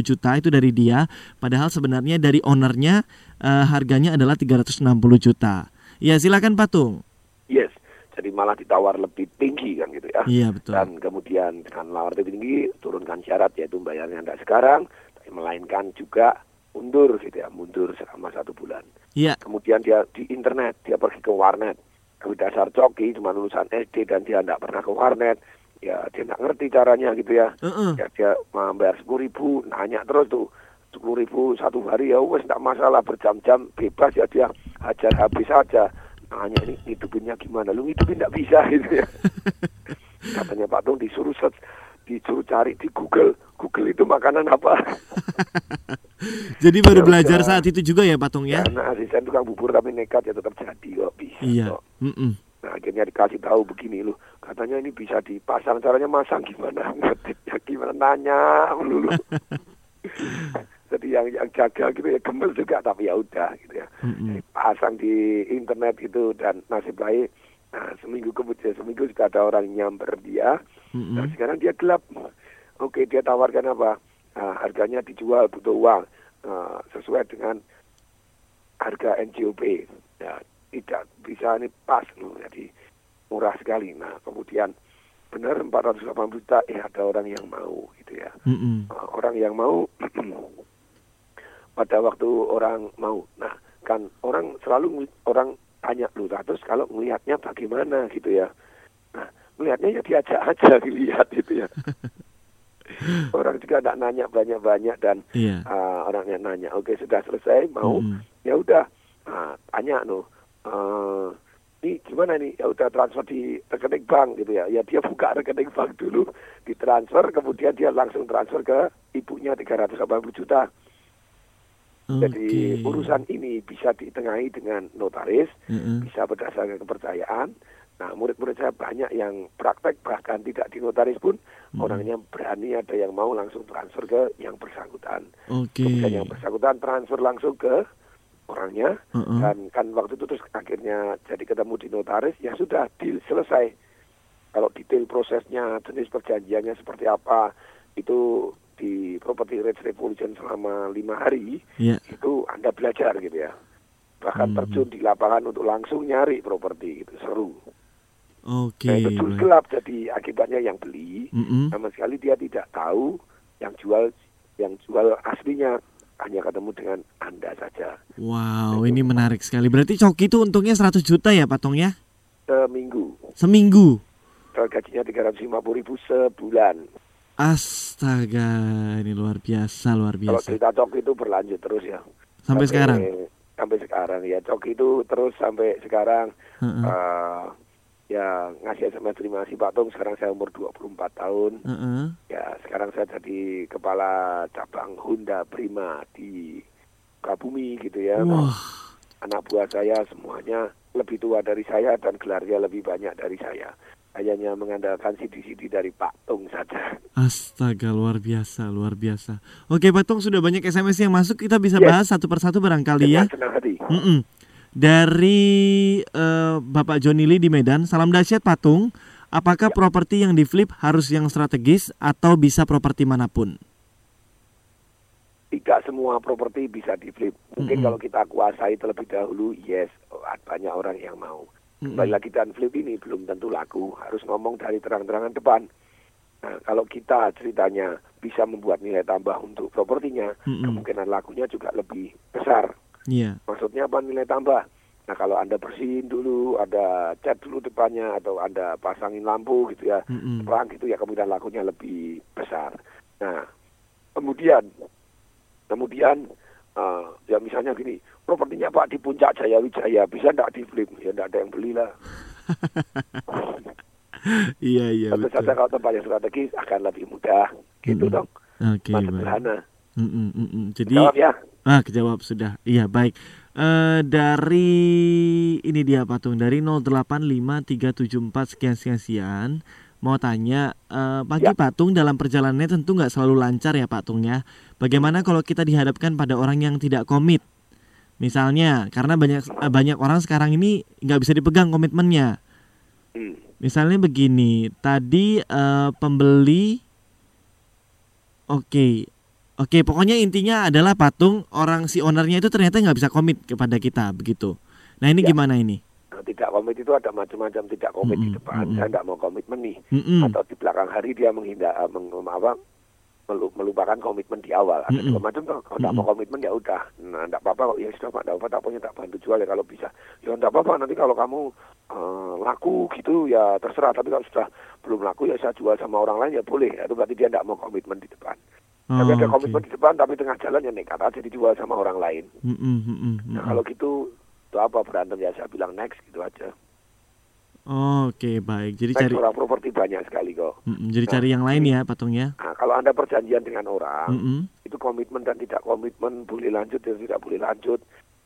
juta itu dari dia padahal sebenarnya dari ownernya eh, harganya adalah 360 juta ya silakan patung Yes, jadi malah ditawar lebih tinggi kan gitu ya. Iya, betul. Dan kemudian dengan lawar lebih tinggi turunkan syarat yaitu bayarnya tidak sekarang, tapi melainkan juga mundur gitu ya, mundur selama satu bulan. Iya. Kemudian dia di internet, dia pergi ke warnet. Dasar coki cuma lulusan SD dan dia tidak pernah ke warnet. Ya dia tidak ngerti caranya gitu ya. Ya dia membayar sepuluh ribu, nanya terus tuh sepuluh ribu satu hari ya wes tidak masalah berjam-jam bebas ya dia hajar habis saja. Nanya ini hidupinnya gimana? Lu hidupin tidak bisa gitu ya. Katanya Pak Tung disuruh search, disuruh cari di Google. Google itu makanan apa? jadi baru Ya belajar udah. saat itu juga ya patung ya Karena asisten tukang bubur tapi nekat ya tetap jadi kok bisa. iya kok. Nah akhirnya dikasih tahu begini loh, katanya ini bisa dipasang caranya masang gimana? Gimana? Nanya melulu. Jadi ya yang yang jaga gitu ya gemel juga tapi ya udah gitu ya Mm-mm. pasang di internet itu dan nasib baik nah, seminggu kemudian seminggu sudah ada orang nyamber dia Mm-mm. nah sekarang dia gelap oke dia tawarkan apa Nah, harganya dijual butuh uang Nah, sesuai dengan harga NJOP ya tidak bisa ini pas loh jadi murah sekali nah kemudian benar 480 juta eh ada orang yang mau gitu ya Mm-mm. Uh, orang yang mau pada waktu orang mau. Nah, kan orang selalu orang tanya lu "Lah, terus kalau melihatnya bagaimana gitu ya. Melihatnya ya diajak aja dilihat gitu ya. orang juga tidak nanya banyak-banyak dan Iya. uh, orangnya nanya, oke sudah selesai mau, Mm-mm. ya udah, nah, tanya no, uh, ini gimana nih? Ya udah transfer di rekening bank gitu ya. Ya dia buka rekening bank dulu, ditransfer, kemudian dia langsung transfer ke ibunya 380 juta. Jadi urusan ini bisa ditengahi dengan notaris, Mm-mm. bisa berdasarkan kepercayaan. Nah, murid-murid saya banyak yang praktek bahkan tidak di notaris pun orangnya berani ada yang mau langsung transfer ke yang bersangkutan. Oke. Kemudian yang bersangkutan transfer langsung ke orangnya Mm-mm. dan kan waktu itu terus akhirnya jadi ketemu di notaris ya sudah deal selesai. Kalau detail prosesnya, jenis perjanjiannya seperti apa itu di Property Rights Revolution selama lima hari Iya. itu anda belajar gitu ya. Bahkan Hmm. terjun di lapangan untuk langsung nyari properti gitu seru. Oke. Nah, itu terus baik. gelap jadi akibatnya yang beli Mm-mm. sama sekali dia tidak tahu yang jual yang jual aslinya hanya ketemu dengan anda saja Wow, ini menarik sekali. Berarti Coki itu untungnya 100 juta ya patungnya? seminggu. Seminggu. Kalau gajinya 350 ribu sebulan. Astaga, ini luar biasa, luar Kalau biasa. cerita Coki itu berlanjut terus ya. Sampai sekarang? Sampai sekarang ya. Coki itu terus sampai sekarang Heeh. eh, ya ngasih SMS terima kasih Pak Tung. Sekarang saya umur 24 tahun. Heeh. Ya sekarang saya jadi kepala cabang Honda Prima di Kabumi gitu ya. Wah. Anak buah saya semuanya lebih tua dari saya dan gelarnya lebih banyak dari saya. Hanya mengandalkan CD-CD dari Pak Tung saja. Astaga, luar biasa, luar biasa. Oke, Patung sudah banyak SMS yang masuk, kita bisa Yes. bahas satu persatu barangkali ya. Senang hati. Mm-mm. Dari eh, Bapak Joni Lee di Medan, salam dahsyat Patung. Apakah properti yang di flip harus yang strategis atau bisa properti mana pun? Tidak semua properti bisa di flip. Mungkin Mm-mm. kalau kita kuasai terlebih dahulu, yes, banyak orang yang mau. Mm-mm. Kembali lagi dan flip ini belum tentu laku. Harus ngomong dari terang-terangan depan. Nah, kalau kita ceritanya bisa membuat nilai tambah untuk propertinya, Mm-mm. kemungkinan lakunya juga lebih besar. Iya. Maksudnya apa nilai tambah? Nah kalau Anda bersihin dulu, ada cat dulu depannya, atau Anda pasangin lampu gitu ya, Mm-mm. terang gitu ya, kemudian lakunya lebih besar. Nah, kemudian, kemudian, eh, ya misalnya gini, propertinya Pak di puncak Jaya Wijaya, bisa enggak di flip? Ya enggak ada yang belilah. Iya, iya Tentu saja kalau tempatnya strategis akan lebih mudah, gitu Mm-mm. dong. Baik. sederhana. Mm-mm. Jadi Jawab ya. Ah, kejawab sudah. Iya, baik. Eh dari ini dia Patung dari 085374 sekian sekian sekian mau tanya eh, pagi Patung dalam perjalanannya tentu nggak selalu lancar ya Patungnya. Bagaimana kalau kita dihadapkan pada orang yang tidak komit? Misalnya karena banyak eh, banyak orang sekarang ini nggak bisa dipegang komitmennya. Hmm. Misalnya begini, tadi eh, pembeli Oke, oke. Pokoknya intinya adalah patung orang si ownernya itu ternyata nggak bisa komit kepada kita begitu. Nah ini Ya. gimana ini? Tidak komit itu ada macam-macam tidak komit di depan. Saya tidak mau komitmen nih. Mm-mm. Atau di belakang hari dia menghindar, eh, meng, apa, melu- melupakan komitmen di awal. Ada Mm-mm. dua macam tuh. Kalau tidak mau komitmen ya udah. Nah, tidak apa-apa. kok. Ya sudah pak, tidak apa-apa. Tak punya tak bantu jual ya kalau bisa. Ya tidak apa-apa. Nanti kalau kamu eh, laku gitu ya terserah. Tapi kalau sudah belum laku ya saya jual sama orang lain ya boleh. Itu berarti dia tidak mau komitmen di depan. Tapi Oh, ada oke. komitmen di depan, tapi tengah jalan ya nekat aja dijual sama orang lain. Mm-mm, mm-mm, Nah mm-mm. kalau gitu itu apa berantem ya saya bilang next gitu aja. Oke baik. Jadi Next cari orang properti banyak sekali kok. Mm-mm, jadi Nah, cari yang lain ya patungnya. Nah, kalau Anda perjanjian dengan orang, Mm-mm. itu komitmen dan tidak komitmen, boleh lanjut dan tidak boleh lanjut,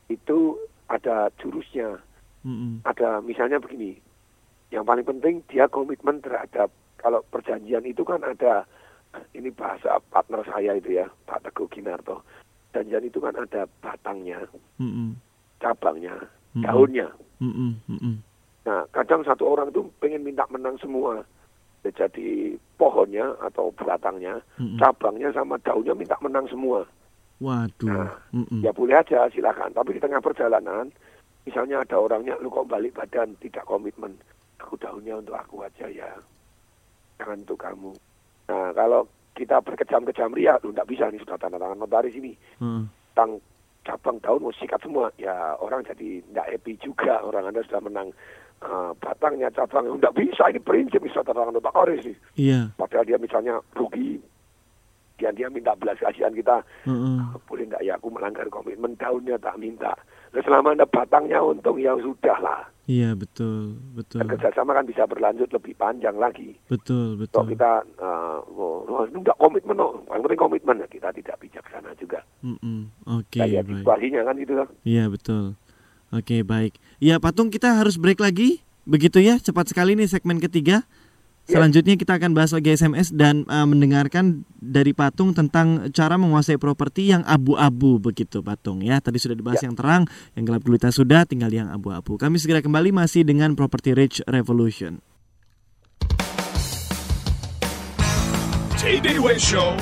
itu ada jurusnya. Mm-mm. Ada misalnya begini, yang paling penting dia komitmen terhadap, kalau perjanjian itu kan ada, ini bahasa partner saya itu ya, Pak Teguh Ginarto. Belanjaan itu kan ada batangnya, Mm-mm. cabangnya, Mm-mm. daunnya. Mm-mm. Mm-mm. Nah, kadang satu orang itu pengen minta menang semua. Ya, Jadi pohonnya atau batangnya, Mm-mm. cabangnya sama daunnya minta menang semua. Waduh. Mm-mm. Ya boleh aja silakan. Tapi di tengah perjalanan, misalnya ada orangnya, lu kok balik badan tidak komitmen. Aku daunnya untuk aku aja ya. Jangan untuk kamu. Nah kalau kita berkejam-kejam ria, lu nggak bisa nih sudah tanda tangan notaris ini. Mm. Tang cabang daun mau sikat semua. Ya orang jadi nggak happy juga. Orang anda sudah menang eh, batangnya, cabang. Nggak bisa ini prinsip sudah tanda tangan notaris nih. Iya. Padahal dia misalnya rugi. Dia dia minta belas kasihan kita Mm-mm. boleh nggak ya aku melanggar komitmen daunnya tak minta. Nah, selama ada batangnya untung ya sudah lah. Iya betul betul Dan kerjasama kan bisa berlanjut lebih panjang lagi. betul Kalau betul. kita uh, oh, oh, nggak komitmen, no. paling penting komitmen ya kita tidak bijaksana juga. Mm-mm. Oke lihat baik. situasinya kan gitu kan. Iya betul. Oke baik. Ya Patung kita harus break lagi. Begitu ya cepat sekali nih segmen ketiga. Selanjutnya kita akan bahas lagi SMS dan uh, mendengarkan dari Patung tentang cara menguasai properti yang abu-abu begitu Patung ya. Tadi sudah dibahas yang terang, yang gelap gulita sudah, tinggal yang abu-abu. Kami segera kembali masih dengan Property Rich Revolution. Way Show.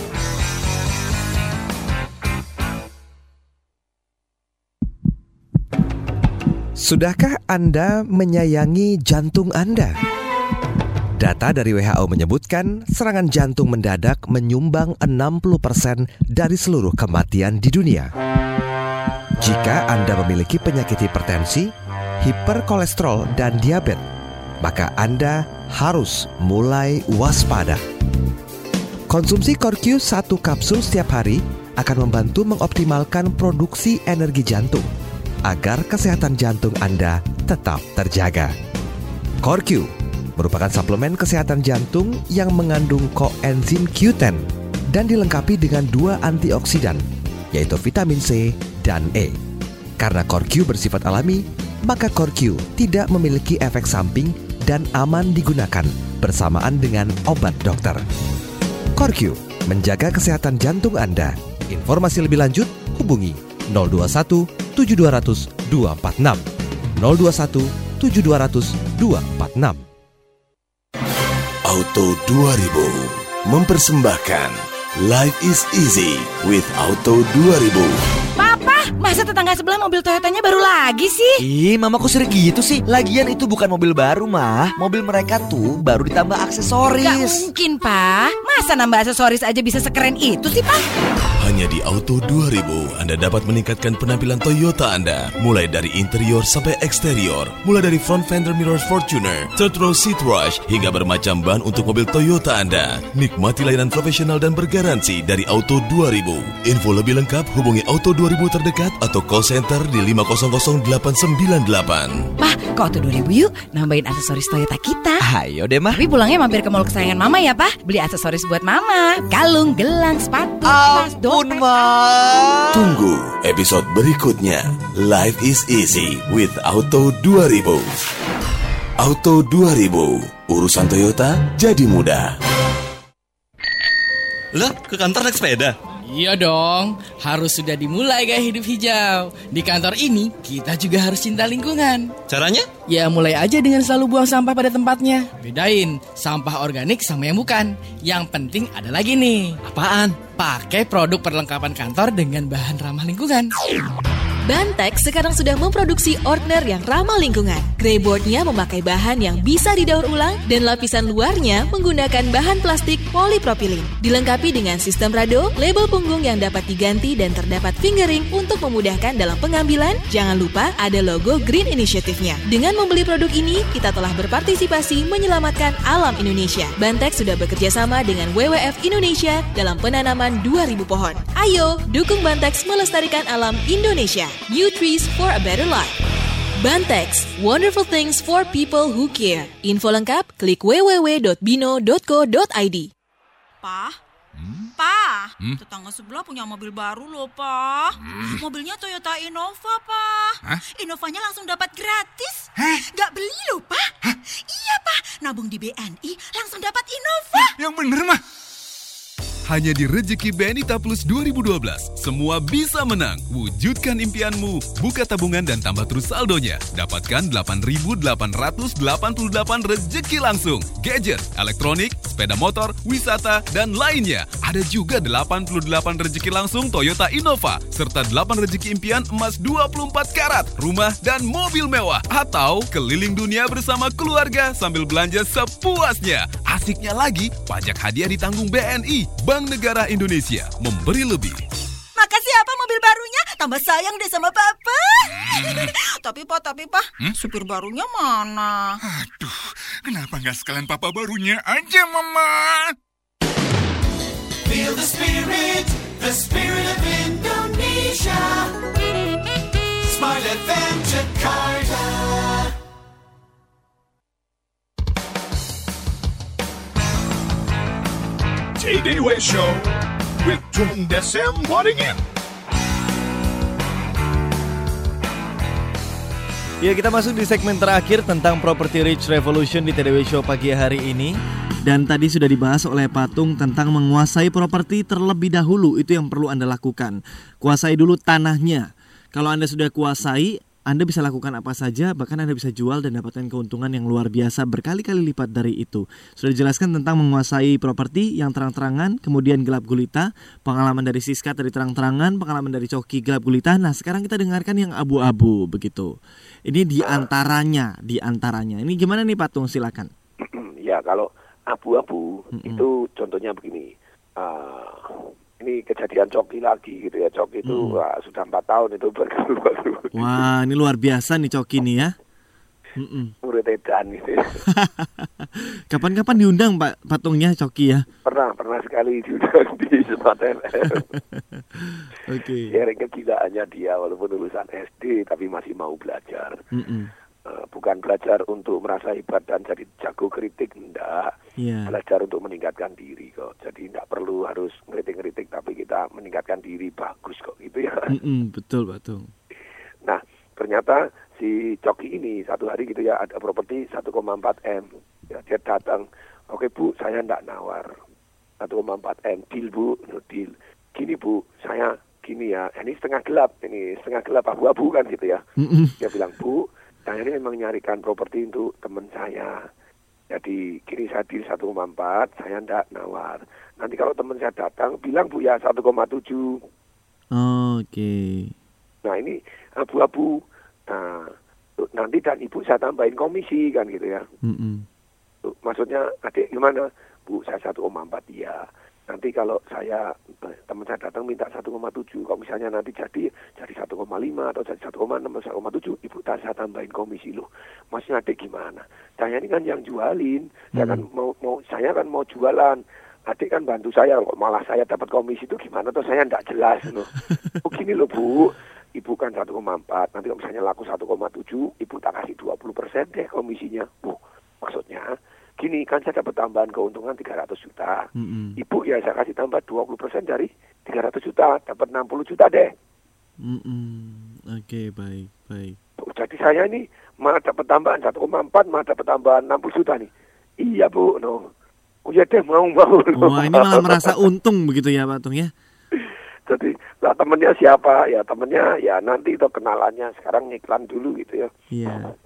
Sudahkah Anda menyayangi jantung Anda? Data dari WHO menyebutkan serangan jantung mendadak menyumbang 60% dari seluruh kematian di dunia. Jika Anda memiliki penyakit hipertensi, hiperkolesterol, dan diabetes, maka Anda harus mulai waspada. Konsumsi Corq 1 kapsul setiap hari akan membantu mengoptimalkan produksi energi jantung agar kesehatan jantung Anda tetap terjaga. Corq merupakan suplemen kesehatan jantung yang mengandung koenzim Q10 dan dilengkapi dengan dua antioksidan, yaitu vitamin C dan E. Karena Corq bersifat alami, maka Corq tidak memiliki efek samping dan aman digunakan bersamaan dengan obat dokter. Corq menjaga kesehatan jantung Anda. Informasi lebih lanjut hubungi 021 7200 246 021 7200 246 Auto 2000 mempersembahkan Life is easy with Auto 2000. Papa, masa tetangga sebelah mobil Toyotanya baru lagi sih? Ih, mama kok sering gitu sih? Lagian itu bukan mobil baru, mah. Mobil mereka tuh baru ditambah Gak aksesoris. mungkin, Pak. Masa nambah aksesoris aja bisa sekeren itu sih, Pak? Hanya di Auto 2000 Anda dapat meningkatkan penampilan Toyota Anda mulai dari interior sampai eksterior, mulai dari front fender mirrors Fortuner, third row seat rush hingga bermacam ban untuk mobil Toyota Anda. Nikmati layanan profesional dan bergaransi dari Auto 2000. Info lebih lengkap hubungi Auto 2000 terdekat atau call center di 500898. Pak, kok tuh 2000 yuk nambahin aksesoris Toyota kita. Ayo deh, mah. Tapi pulangnya mampir ke mall kesayangan Mama ya, Pak. Beli aksesoris buat Mama. Kalung, gelang, sepatu, tas, dompet. Tunggu episode berikutnya. Life is easy with Auto 2000. Auto 2000, urusan Toyota jadi mudah. Lah, ke kantor naik sepeda? Iya dong, harus sudah dimulai gaya hidup hijau. Di kantor ini, kita juga harus cinta lingkungan. Caranya? Ya mulai aja dengan selalu buang sampah pada tempatnya. Bedain, sampah organik sama yang bukan. Yang penting ada lagi nih. Apaan? Pakai produk perlengkapan kantor dengan bahan ramah lingkungan. Bantex sekarang sudah memproduksi ordner yang ramah lingkungan. Greyboardnya memakai bahan yang bisa didaur ulang dan lapisan luarnya menggunakan bahan plastik polipropilin. Dilengkapi dengan sistem rado, label punggung yang dapat diganti dan terdapat fingering untuk memudahkan dalam pengambilan. Jangan lupa ada logo Green Initiative-nya. Dengan membeli produk ini, kita telah berpartisipasi menyelamatkan alam Indonesia. Bantex sudah bekerja sama dengan WWF Indonesia dalam penanaman 2000 pohon. Ayo, dukung Bantex melestarikan alam Indonesia. New trees for a better life. Bantex, wonderful things for people who care. Info lengkap klik www.bino.co.id. Pak, Pak, tetangga sebelah punya mobil baru loh, Pak. Mobilnya Toyota Innova, Pak. Hah? Innovanya langsung dapat gratis. Gak beli loh, Pak. Iya, Pak. Nabung di BNI langsung dapat Innova. Yang bener mah. Hanya di Rezeki Benita Plus 2012, semua bisa menang. Wujudkan impianmu, buka tabungan dan tambah terus saldonya. Dapatkan 8.888 rezeki langsung. Gadget, elektronik, sepeda motor, wisata, dan lainnya. Ada juga 88 rezeki langsung Toyota Innova, serta 8 rezeki impian emas 24 karat, rumah, dan mobil mewah. Atau keliling dunia bersama keluarga sambil belanja sepuasnya. Asiknya lagi, pajak hadiah ditanggung BNI, Bank Negara Indonesia, memberi lebih. Makasih apa mobil barunya? Tambah sayang deh sama papa. tapi pak, tapi pak, supir barunya mana? Aduh, kenapa nggak sekalian papa barunya aja, Mama? Feel the spirit, the spirit of Indonesia. Smart FM Jakarta. J-Day Show with Tung Desem Waddingin. Ya kita masuk di segmen terakhir tentang Property Rich Revolution di TDW Show pagi hari ini. Dan tadi sudah dibahas oleh Patung tentang menguasai properti terlebih dahulu. Itu yang perlu Anda lakukan. Kuasai dulu tanahnya. Kalau Anda sudah kuasai anda bisa lakukan apa saja, bahkan Anda bisa jual dan dapatkan keuntungan yang luar biasa berkali-kali lipat dari itu. Sudah dijelaskan tentang menguasai properti yang terang-terangan, kemudian gelap gulita, pengalaman dari Siska tadi terang-terangan, pengalaman dari Coki gelap gulita. Nah, sekarang kita dengarkan yang abu-abu begitu. Ini di antaranya, di antaranya. Ini gimana nih Patung? Silakan. ya kalau abu-abu itu contohnya begini. Uh, ini kejadian Coki lagi gitu ya. Coki itu wah, sudah empat tahun itu baru-baru Wah, ini luar biasa nih Coki nih ya. Mm-mm. murid edan gitu ya. Kapan-kapan diundang Pak Patungnya Coki ya? pernah pernah sekali diundang di Smart FM. Oke. Sharing kegilaannya dia walaupun lulusan SD tapi masih mau belajar. Mm-mm. Eh, bukan belajar untuk merasa hebat dan jadi jago kritik enggak. Iya. Belajar untuk meningkatkan diri kok. Jadi enggak perlu harus ngeritik-ngeritik tapi kita meningkatkan diri bagus kok gitu ya. Mm-mm, betul Patung. Nah, ternyata si Coki ini satu hari gitu ya ada properti 1,4 M. Ya, dia datang, oke Bu, saya enggak nawar 1,4 M, deal Bu, no deal. Gini Bu, saya gini ya, ini setengah gelap, ini setengah gelap abu-abu kan gitu ya. Dia bilang, Bu, saya ini memang nyarikan properti untuk teman saya. Jadi gini saya deal 1,4, saya enggak nawar. Nanti kalau teman saya datang, bilang Bu ya 1,7. Oke. Nah ini abu-abu. Nah nanti dan ibu saya tambahin komisi kan gitu ya. Mm-mm. Tuh, Maksudnya adik gimana? Bu saya 1,4 ya. Nanti kalau saya teman saya datang minta 1,7, kalau misalnya nanti jadi jadi 1,5 atau jadi 1,6 atau 1,7, ibu tak saya tambahin komisi loh. Maksudnya adik gimana? Saya ini kan yang jualin, saya kan mau mau saya kan mau jualan. Adik kan bantu saya, kok malah saya dapat komisi itu gimana? Tuh saya enggak jelas loh. Oh gini loh bu, ibu kan 1,4, nanti kalau misalnya laku 1,7, ibu tak kasih 20 persen deh komisinya. Bu, maksudnya gini kan saya dapat tambahan keuntungan 300 juta. Mm-mm. Ibu ya saya kasih tambah 20 persen dari 300 juta, dapat 60 juta deh. Mm-mm. Oke, baik, baik. Bu, Jadi saya ini malah dapat tambahan 1,4, malah dapat tambahan 60 juta nih. Iya bu, no. Oh ya deh mau mau. Wah, ini malah merasa untung begitu ya, Patung ya? Jadi lah temennya siapa? Ya temennya ya nanti itu kenalannya sekarang ngiklan dulu gitu ya. Iya.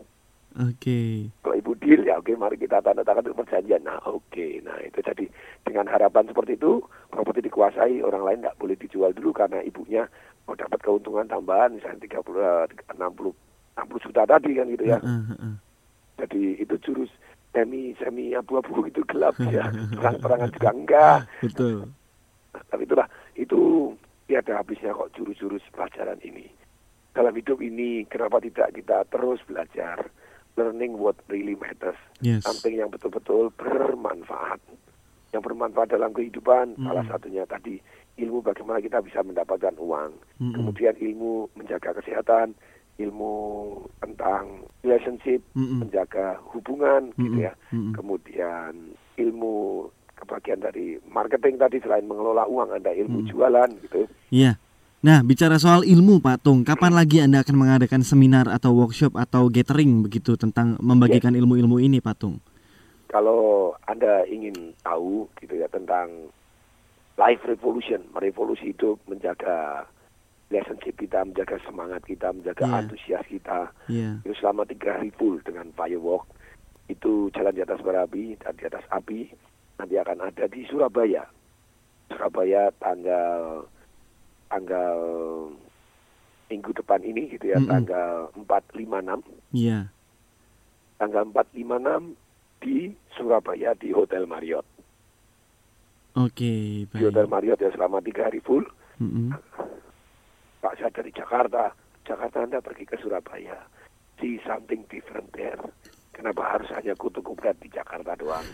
Oke. Kalau ibu deal ya oke mari kita tanda tangan untuk perjanjian. Nah oke, nah itu jadi dengan harapan seperti itu properti dikuasai orang lain nggak boleh dijual dulu karena ibunya mau dapat keuntungan tambahan misalnya 30 eh, 60 60 juta tadi kan gitu ya. Jadi itu jurus semi semi abu-abu itu gelap ya. Terang-terangan juga enggak. Betul. Nah, tapi itulah itu tiada habisnya kok jurus-jurus pelajaran ini. Dalam hidup ini kenapa tidak kita terus belajar learning what really matters. Yes. Something yang betul-betul bermanfaat. Yang bermanfaat dalam kehidupan Mm. salah satunya tadi ilmu bagaimana kita bisa mendapatkan uang. Mm-mm. Kemudian ilmu menjaga kesehatan, ilmu tentang relationship, Mm-mm. menjaga hubungan gitu Mm-mm. ya. Mm-mm. Kemudian ilmu kebagian dari marketing tadi selain mengelola uang ada ilmu Mm. jualan gitu. Iya. Nah, bicara soal ilmu, Pak Tung, kapan lagi Anda akan mengadakan seminar atau workshop atau gathering begitu tentang membagikan ilmu-ilmu ini, Pak Tung? Kalau Anda ingin tahu gitu ya tentang life revolution, merevolusi hidup, menjaga relationship kita, menjaga semangat kita, menjaga Iya. antusias kita. Iya. Itu selama tiga hari full dengan firework. Itu jalan di atas berapi dan di atas api. Nanti akan ada di Surabaya. Surabaya tanggal tanggal minggu depan ini gitu ya, Mm-mm. tanggal 4, 5, 6. Iya. Tanggal 4, 5, 6 di Surabaya di Hotel Marriott. Oke, Di Hotel. Marriott ya selama tiga hari full. Mm-mm. Pak saya dari Jakarta, Jakarta Anda pergi ke Surabaya. See something different there. Kenapa harus hanya kutu kubrat di Jakarta doang?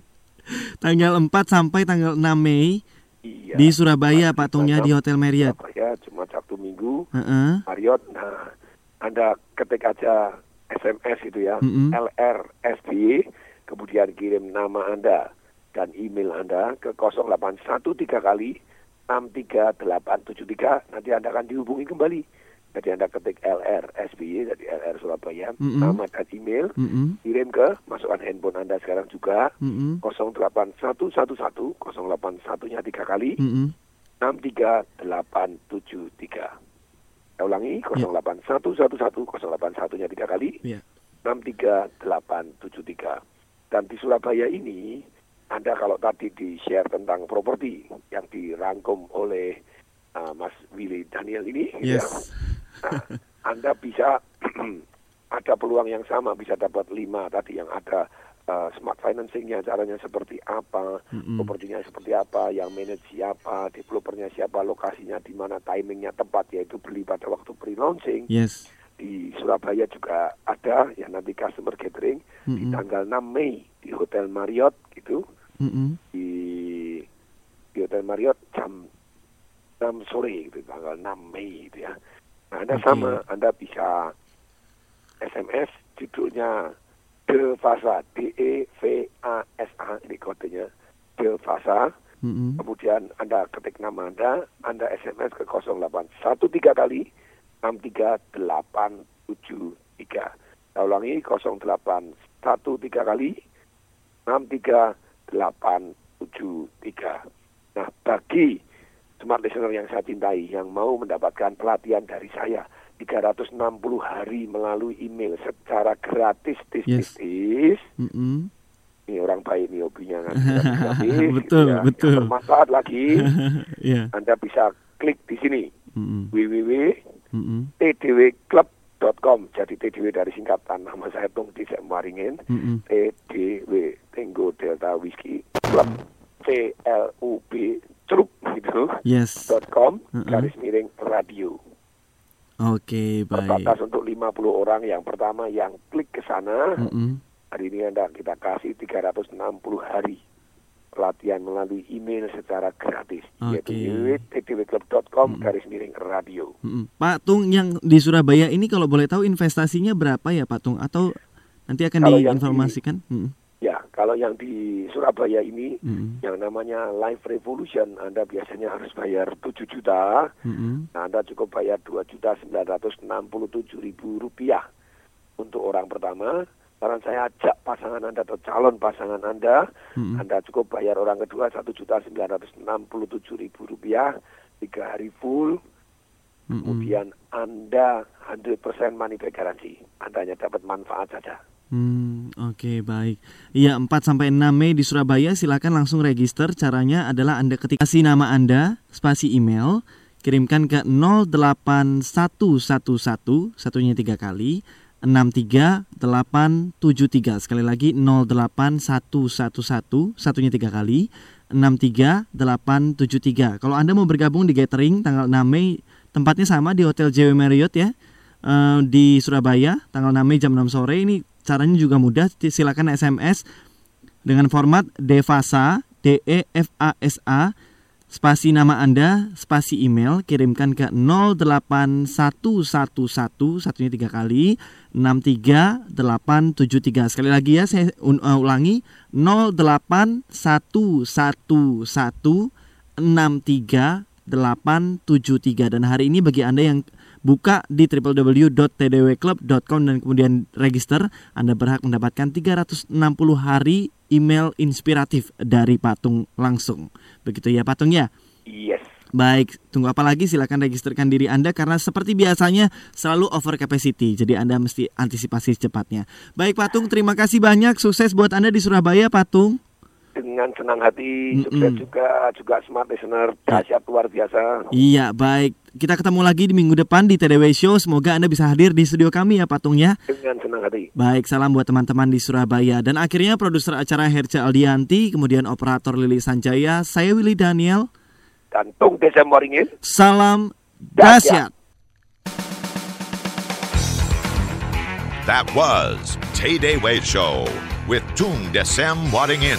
Tanggal 4 sampai tanggal 6 Mei. Di Surabaya patungnya di Hotel Marriott. Surabaya cuma Sabtu Minggu. Heeh. Marriott, nah Anda ketik aja SMS itu ya, Mm-mm. LR SBY, kemudian kirim nama Anda dan email Anda ke 0813 kali 63873, nanti Anda akan dihubungi kembali. Jadi Anda ketik LR SBY, jadi LR Surabaya, Mm-mm. nama dan email, Mm-mm. kirim ke, masukkan handphone Anda sekarang juga, Mm-mm. 08111, 081-nya tiga kali, Mm-mm. 63873. Saya ulangi, 08111, 081-nya tiga kali, Iya. 63873. Dan di Surabaya ini, Anda kalau tadi di-share tentang properti yang dirangkum oleh uh, Mas Willy Daniel ini, gitu ya. Nah, Anda bisa ada peluang yang sama, bisa dapat lima tadi yang ada uh, smart financingnya, caranya seperti apa, Mm-mm. propertinya seperti apa, yang manage siapa, developernya siapa, lokasinya di mana, timingnya tepat, yaitu beli pada waktu pre-launching. Yes. Di Surabaya juga ada ya nanti customer gathering di Mm-mm. tanggal 6 Mei di Hotel Marriott gitu Mm-mm. di di Hotel Marriott jam 6 sore gitu tanggal 6 Mei gitu ya. Nah, Anda Oke. sama Anda bisa SMS judulnya De Vasa D E V A S A ini kodenya De Vasa. Mm-mm. Kemudian Anda ketik nama Anda, Anda SMS ke 0813 kali 63873. Saya ulangi 0813 kali 63873. Nah, bagi smart listener yang saya cintai yang mau mendapatkan pelatihan dari saya 360 hari melalui email secara gratis tis tis Yes. tis Mm-mm. ini orang baik nih hobinya kan gratis, Betul, ya. betul. Yang bermanfaat lagi Iya. Anda bisa klik di sini Mm-mm. www.tdwclub.com Mm-mm. jadi TDW dari singkatan nama saya Tung Tisek Waringin Mm-mm. TDW Tango Delta Whiskey Club C L U B celup gitu Yes. dot .com Mm-mm. garis miring radio Oke, baik. terbatas untuk 50 orang yang pertama yang klik ke sana Mm-mm. hari ini Anda kita kasih 360 hari pelatihan melalui email secara gratis yaitu Oke. www.tdwclub.com garis miring radio Mm-mm. Pak Tung yang di Surabaya ini kalau boleh tahu investasinya berapa ya Pak Tung atau nanti akan Kalau yang di- diinformasikan? Kalau yang di Surabaya ini Mm-mm. yang namanya Life Revolution, Anda biasanya harus bayar 7 juta. Nah, Anda cukup bayar 2 juta 967 ribu rupiah untuk orang pertama. Saran saya ajak pasangan Anda atau calon pasangan Anda, Mm-mm. Anda cukup bayar orang kedua 1 juta 967 ribu rupiah, tiga hari full. Mm-mm. Kemudian Anda 100% money back garansi. Anda hanya dapat manfaat saja. Hmm, oke baik. Iya 4 sampai 6 Mei di Surabaya silakan langsung register. Caranya adalah Anda ketik kasih nama Anda, spasi email, kirimkan ke 08111 satunya tiga kali 63873 sekali lagi 08111 satunya tiga kali 63873 kalau anda mau bergabung di gathering tanggal 6 Mei tempatnya sama di Hotel JW Marriott ya eh, di Surabaya tanggal 6 Mei jam 6 sore ini caranya juga mudah. Silakan SMS dengan format Devasa D E F A S A spasi nama Anda, spasi email, kirimkan ke 08111 satunya tiga kali 63873 sekali lagi ya saya uh, ulangi 08111 63873 dan hari ini bagi Anda yang buka di www.tdwclub.com dan kemudian register, Anda berhak mendapatkan 360 hari email inspiratif dari Patung langsung. Begitu ya Patung ya? Yes. Baik, tunggu apa lagi silakan registerkan diri Anda karena seperti biasanya selalu over capacity. Jadi Anda mesti antisipasi secepatnya. Baik Patung, terima kasih banyak. Sukses buat Anda di Surabaya Patung. Dengan senang hati, sukses juga, juga smart listener, dahsyat luar biasa. Iya, baik. Kita ketemu lagi di minggu depan di TDW Show. Semoga Anda bisa hadir di studio kami ya Patung ya. Dengan senang hati. Baik, salam buat teman-teman di Surabaya. Dan akhirnya produser acara Herca Aldianti, kemudian operator Lili Sanjaya, saya Willy Daniel. Dan Tung Desem Waringin. Salam dahsyat. That was Tay Day Way Show with Tung Desem Wadding In.